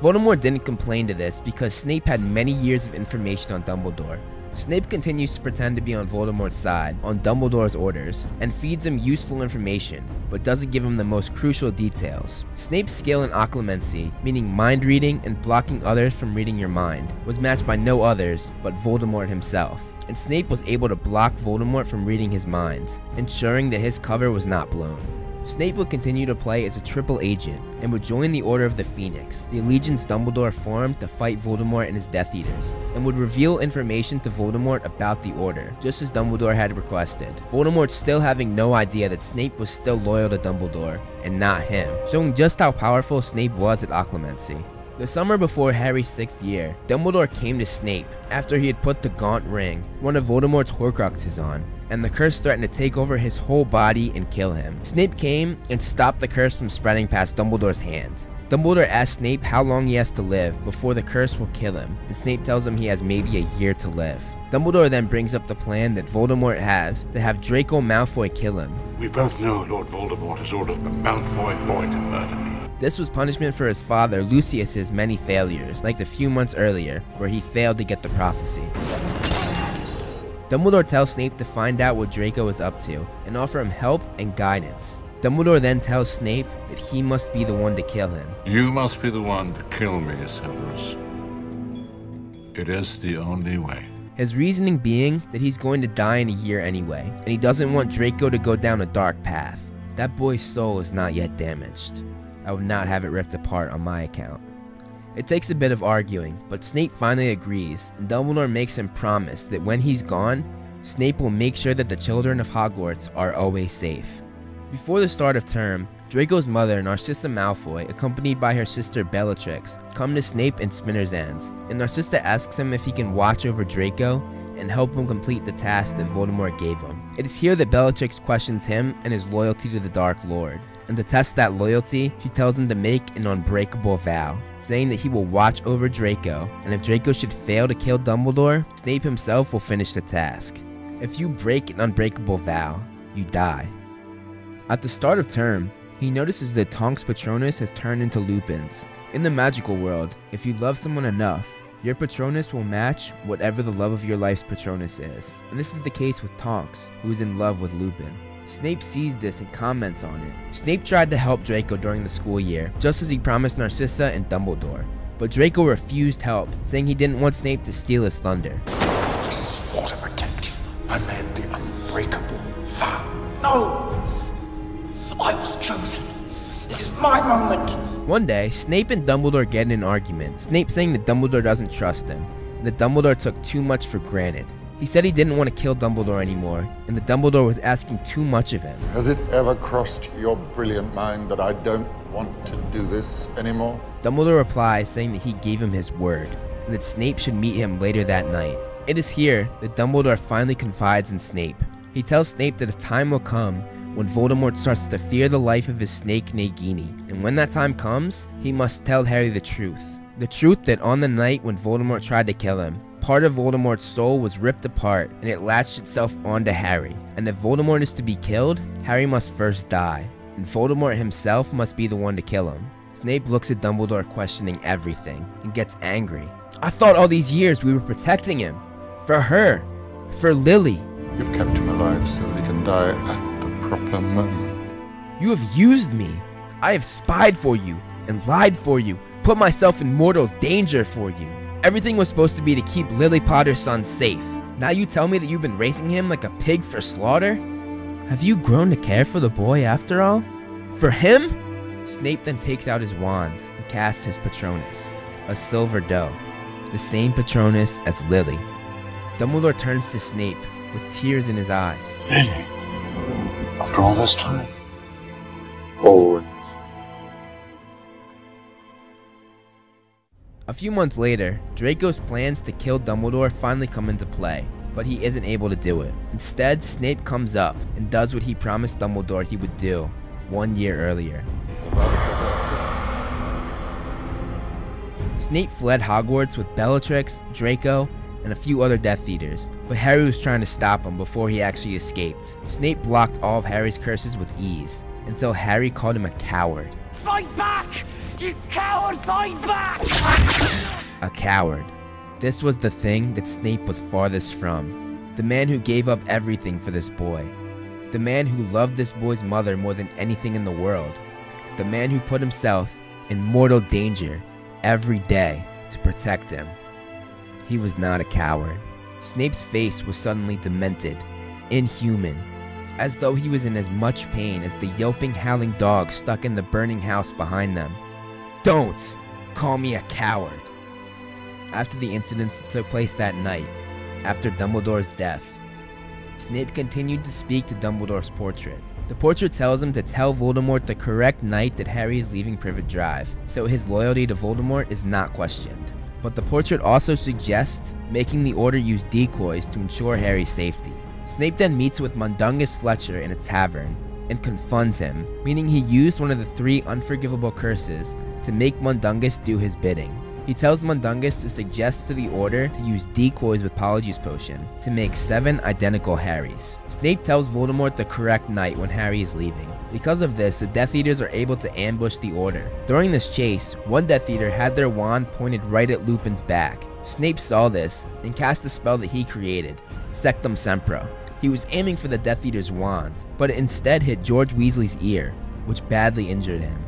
Voldemort didn't complain to this because Snape had many years of information on Dumbledore. Snape continues to pretend to be on Voldemort's side, on Dumbledore's orders, and feeds him useful information, but doesn't give him the most crucial details. Snape's skill in occlumency, meaning mind reading and blocking others from reading your mind, was matched by no others but Voldemort himself, and Snape was able to block Voldemort from reading his minds, ensuring that his cover was not blown. Snape would continue to play as a triple agent and would join the Order of the Phoenix, the allegiance Dumbledore formed to fight Voldemort and his Death Eaters, and would reveal information to Voldemort about the Order, just as Dumbledore had requested. Voldemort still having no idea that Snape was still loyal to Dumbledore, and not him, showing just how powerful Snape was at Occlumency. The summer before Harry's sixth year, Dumbledore came to Snape after he had put the Gaunt Ring, one of Voldemort's Horcruxes, on, and the curse threatened to take over his whole body and kill him. Snape came and stopped the curse from spreading past Dumbledore's hand. Dumbledore asks Snape how long he has to live before the curse will kill him, and Snape tells him he has maybe a year to live. Dumbledore then brings up the plan that Voldemort has to have Draco Malfoy kill him. We both know Lord Voldemort has ordered the Malfoy boy to murder me. This was punishment for his father Lucius's many failures, like a few months earlier, where he failed to get the prophecy. Dumbledore tells Snape to find out what Draco is up to and offer him help and guidance. Dumbledore then tells Snape that he must be the one to kill him. You must be the one to kill me, Severus. It is the only way. His reasoning being that he's going to die in a year anyway, and he doesn't want Draco to go down a dark path. That boy's soul is not yet damaged. I would not have it ripped apart on my account. It takes a bit of arguing, but Snape finally agrees, and Dumbledore makes him promise that when he's gone, Snape will make sure that the children of Hogwarts are always safe. Before the start of term, Draco's mother, Narcissa Malfoy, accompanied by her sister Bellatrix, come to Snape in Spinner's Ends, and Narcissa asks him if he can watch over Draco and help him complete the task that Voldemort gave him. It is here that Bellatrix questions him and his loyalty to the Dark Lord, and to test that loyalty, she tells him to make an unbreakable vow, saying that he will watch over Draco, and if Draco should fail to kill Dumbledore, Snape himself will finish the task. If you break an unbreakable vow, you die. At the start of term, he notices that Tonks Patronus has turned into Lupin's. In the magical world, if you love someone enough, your Patronus will match whatever the love of your life's Patronus is. And this is the case with Tonks, who is in love with Lupin. Snape sees this and comments on it. Snape tried to help Draco during the school year, just as he promised Narcissa and Dumbledore. But Draco refused help, saying he didn't want Snape to steal his thunder. I swore to protect you. I made the unbreakable vow. No! I was chosen. This is my moment. One day, Snape and Dumbledore get in an argument, Snape saying that Dumbledore doesn't trust him, and that Dumbledore took too much for granted. He said he didn't want to kill Dumbledore anymore, and that Dumbledore was asking too much of him. Has it ever crossed your brilliant mind that I don't want to do this anymore? Dumbledore replies saying that he gave him his word, and that Snape should meet him later that night. It is here that Dumbledore finally confides in Snape. He tells Snape that a time will come when Voldemort starts to fear the life of his snake Nagini, and when that time comes, he must tell Harry the truth. The truth that on the night when Voldemort tried to kill him, part of Voldemort's soul was ripped apart and it latched itself onto Harry. And if Voldemort is to be killed, Harry must first die, and Voldemort himself must be the one to kill him. Snape looks at Dumbledore questioning everything and gets angry. I thought all these years we were protecting him. For her. For Lily. You've kept him alive so he can die at proper moment. You have used me. I have spied for you and lied for you, put myself in mortal danger for you. Everything was supposed to be to keep Lily Potter's son safe. Now you tell me that you've been racing him like a pig for slaughter? Have you grown to care for the boy after all? For him? Snape then takes out his wand and casts his Patronus, a silver doe, the same Patronus as Lily. Dumbledore turns to Snape with tears in his eyes. Lily, after all this time, always. A few months later, Draco's plans to kill Dumbledore finally come into play, but he isn't able to do it. Instead, Snape comes up and does what he promised Dumbledore he would do one year earlier. Snape fled Hogwarts with Bellatrix, Draco, and a few other Death Eaters, but Harry was trying to stop him before he actually escaped. Snape blocked all of Harry's curses with ease, until Harry called him a coward. Fight back! You coward, fight back! A coward. This was the thing that Snape was farthest from. The man who gave up everything for this boy. The man who loved this boy's mother more than anything in the world. The man who put himself in mortal danger every day to protect him. He was not a coward. Snape's face was suddenly demented, inhuman, as though he was in as much pain as the yelping, howling dog stuck in the burning house behind them. Don't call me a coward. After the incidents that took place that night, after Dumbledore's death, Snape continued to speak to Dumbledore's portrait. The portrait tells him to tell Voldemort the correct night that Harry is leaving Privet Drive, so his loyalty to Voldemort is not questioned. But the portrait also suggests making the Order use decoys to ensure Harry's safety. Snape then meets with Mundungus Fletcher in a tavern and confunds him, meaning he used one of the three unforgivable curses to make Mundungus do his bidding. He tells Mundungus to suggest to the Order to use decoys with Polyjuice Potion to make seven identical Harrys. Snape tells Voldemort the correct night when Harry is leaving. Because of this, the Death Eaters are able to ambush the Order. During this chase, one Death Eater had their wand pointed right at Lupin's back. Snape saw this and cast a spell that he created, Sectumsempra. He was aiming for the Death Eater's wand, but it instead hit George Weasley's ear, which badly injured him.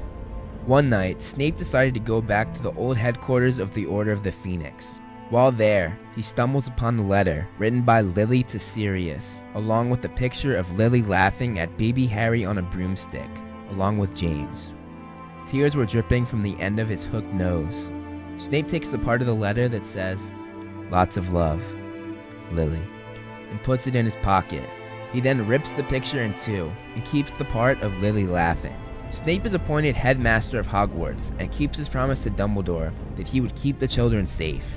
One night, Snape decided to go back to the old headquarters of the Order of the Phoenix. While there, he stumbles upon the letter written by Lily to Sirius, along with a picture of Lily laughing at baby Harry on a broomstick, along with James. Tears were dripping from the end of his hooked nose. Snape takes the part of the letter that says, Lots of love, Lily, and puts it in his pocket. He then rips the picture in two and keeps the part of Lily laughing. Snape is appointed headmaster of Hogwarts and keeps his promise to Dumbledore that he would keep the children safe.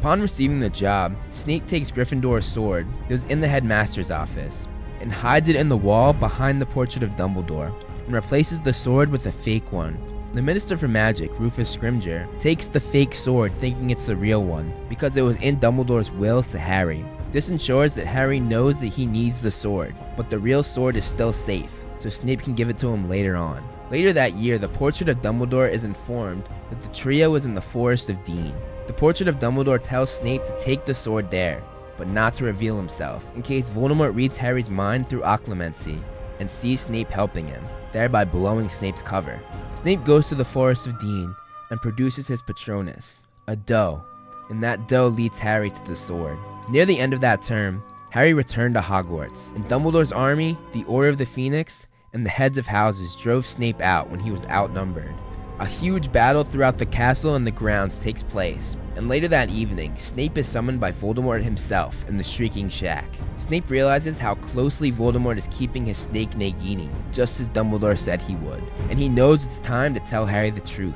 Upon receiving the job, Snape takes Gryffindor's sword that was in the headmaster's office and hides it in the wall behind the portrait of Dumbledore and replaces the sword with a fake one. The Minister for Magic, Rufus Scrimgeour, takes the fake sword thinking it's the real one because it was in Dumbledore's will to Harry. This ensures that Harry knows that he needs the sword, but the real sword is still safe, so Snape can give it to him later on. Later that year, the portrait of Dumbledore is informed that the trio is in the Forest of Dean. The portrait of Dumbledore tells Snape to take the sword there, but not to reveal himself, in case Voldemort reads Harry's mind through occlumency and sees Snape helping him, thereby blowing Snape's cover. Snape goes to the Forest of Dean and produces his Patronus, a doe, and that doe leads Harry to the sword. Near the end of that term, Harry returned to Hogwarts, and Dumbledore's army, the Order of the Phoenix, and the heads of houses drove Snape out when he was outnumbered. A huge battle throughout the castle and the grounds takes place, and later that evening, Snape is summoned by Voldemort himself in the Shrieking Shack. Snape realizes how closely Voldemort is keeping his snake Nagini, just as Dumbledore said he would, and he knows it's time to tell Harry the truth.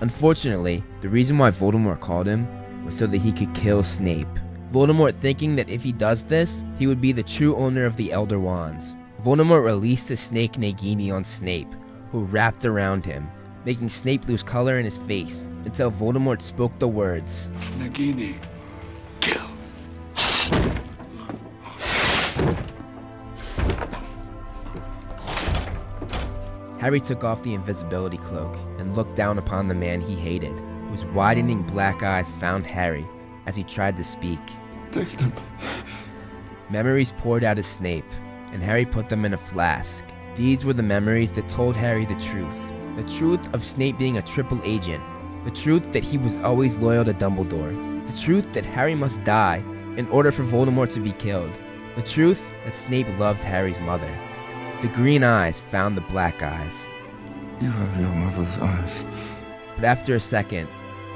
Unfortunately, the reason why Voldemort called him was so that he could kill Snape. Voldemort thinking that if he does this, he would be the true owner of the Elder Wands. Voldemort released the snake Nagini on Snape, who wrapped around him, making Snape lose color in his face until Voldemort spoke the words Nagini, kill. Harry took off the invisibility cloak and looked down upon the man he hated, whose widening black eyes found Harry as he tried to speak. Take them. Memories poured out of Snape, and Harry put them in a flask. These were the memories that told Harry the truth. The truth of Snape being a triple agent. The truth that he was always loyal to Dumbledore. The truth that Harry must die in order for Voldemort to be killed. The truth that Snape loved Harry's mother. The green eyes found the black eyes. You have your mother's eyes. But after a second,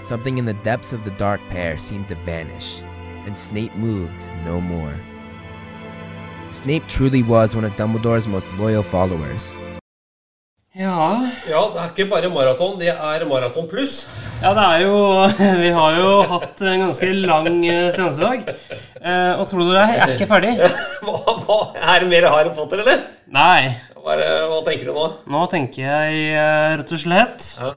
something in the depths of the dark pair seemed to vanish, and Snape moved no more. Snape truly was one of Dumbledore's most loyal followers. Ja Ja, det er ikke bare maraton, det er maraton pluss. Ja, det er jo Vi har jo hatt en ganske lang eh, seansedag. Eh, og tror du det? Jeg er ikke ferdig. Hva, hva, er det mer Harry Potter, eller? Nei. Hva, er, hva tenker du nå? Nå tenker jeg eh, rett og slett Ja.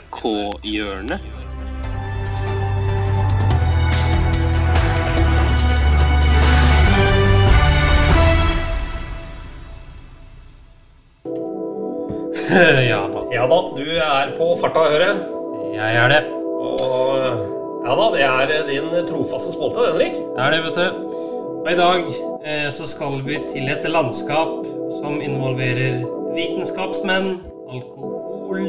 NRK-hjørnet. ja da. Ja da, du er på farta, hører jeg. Jeg er det. Og ja da, det er din trofaste spalte, den, Henrik. Det er det, vet du. Og i dag eh, så skal vi til et landskap som involverer vitenskapsmenn, alkohol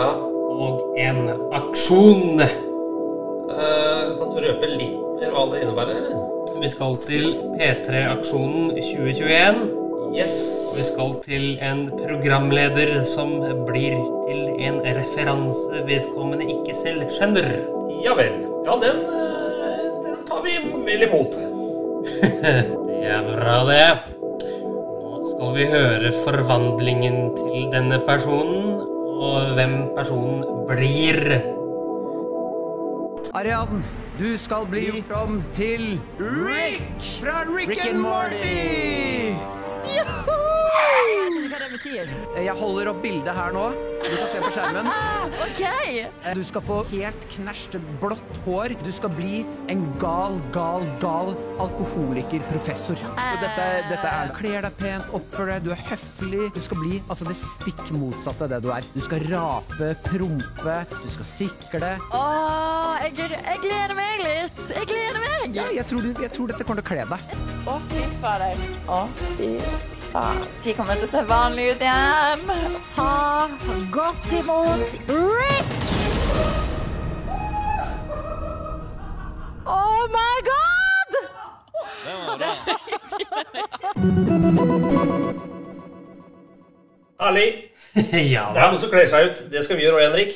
og en aksjon. Eh, kan du røpe litt mer hva det innebærer? Vi skal til P3-aksjonen 2021. Yes. Vi skal til en programleder som blir til en referanse vedkommende ikke selv skjønner. Ja vel. Ja, den, eh, den tar vi vel imot. Det er bra, det. Nå skal vi høre forvandlingen til denne personen, og hvem personen blir. Ariadne, du skal bli gjort om til Rick fra Rick, and Morty! Joho! Jeg vet ikke hva det betyr. Jeg holder opp bildet her nå. Du kan se på skjermen. Ok. Du skal få helt knæsj blått hår. Du skal bli en gal, gal, gal alkoholikerprofessor. Dette, dette er Kler deg pent, oppfør deg, du er høflig. Du skal bli altså det stikk motsatte av det du er. Du skal rape, prompe, du skal sikle. Åh, jeg, jeg gleder meg litt. Jeg gleder meg. Ja, jeg tror, du, jeg tror dette kommer til å kle deg. Å, fy fader. Å, fy faen. De kommer til å se vanlig ut igjen. Ta godt imot Rick! Oh my god! Herlig. ja Det er noe som kler seg ut. Det skal vi gjøre òg, Henrik.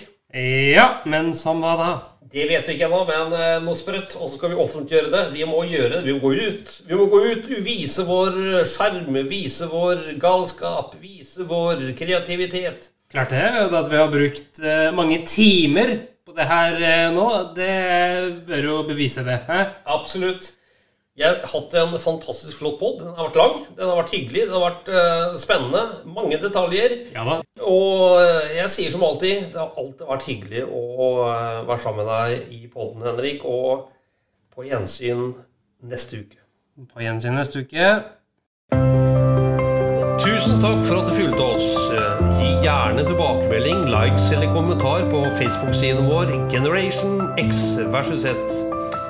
Ja, men som hva da? Det vet vi ikke ennå, men nå noe sprøtt. Og så skal vi offentliggjøre det. Vi må gjøre det. Vi må gå ut. Vi må gå ut, vise vår sjarm, vise vår galskap, vise vår kreativitet. Klart det. At vi har brukt eh, mange timer på det her eh, nå, det bør jo bevise det. Hæ? Absolutt. Jeg har hatt en fantastisk flott pod. Den har vært lang, den har vært hyggelig, den har vært uh, spennende. Mange detaljer. Ja da. Og eh, jeg sier som alltid, det har alltid vært hyggelig å uh, være sammen med deg i poden, Henrik. Og på gjensyn neste uke. På gjensyn neste uke. Tusen takk for at du fulgte oss. Gi gjerne tilbakemelding, likes eller kommentar på Facebook-siden vår Generation X versus Z.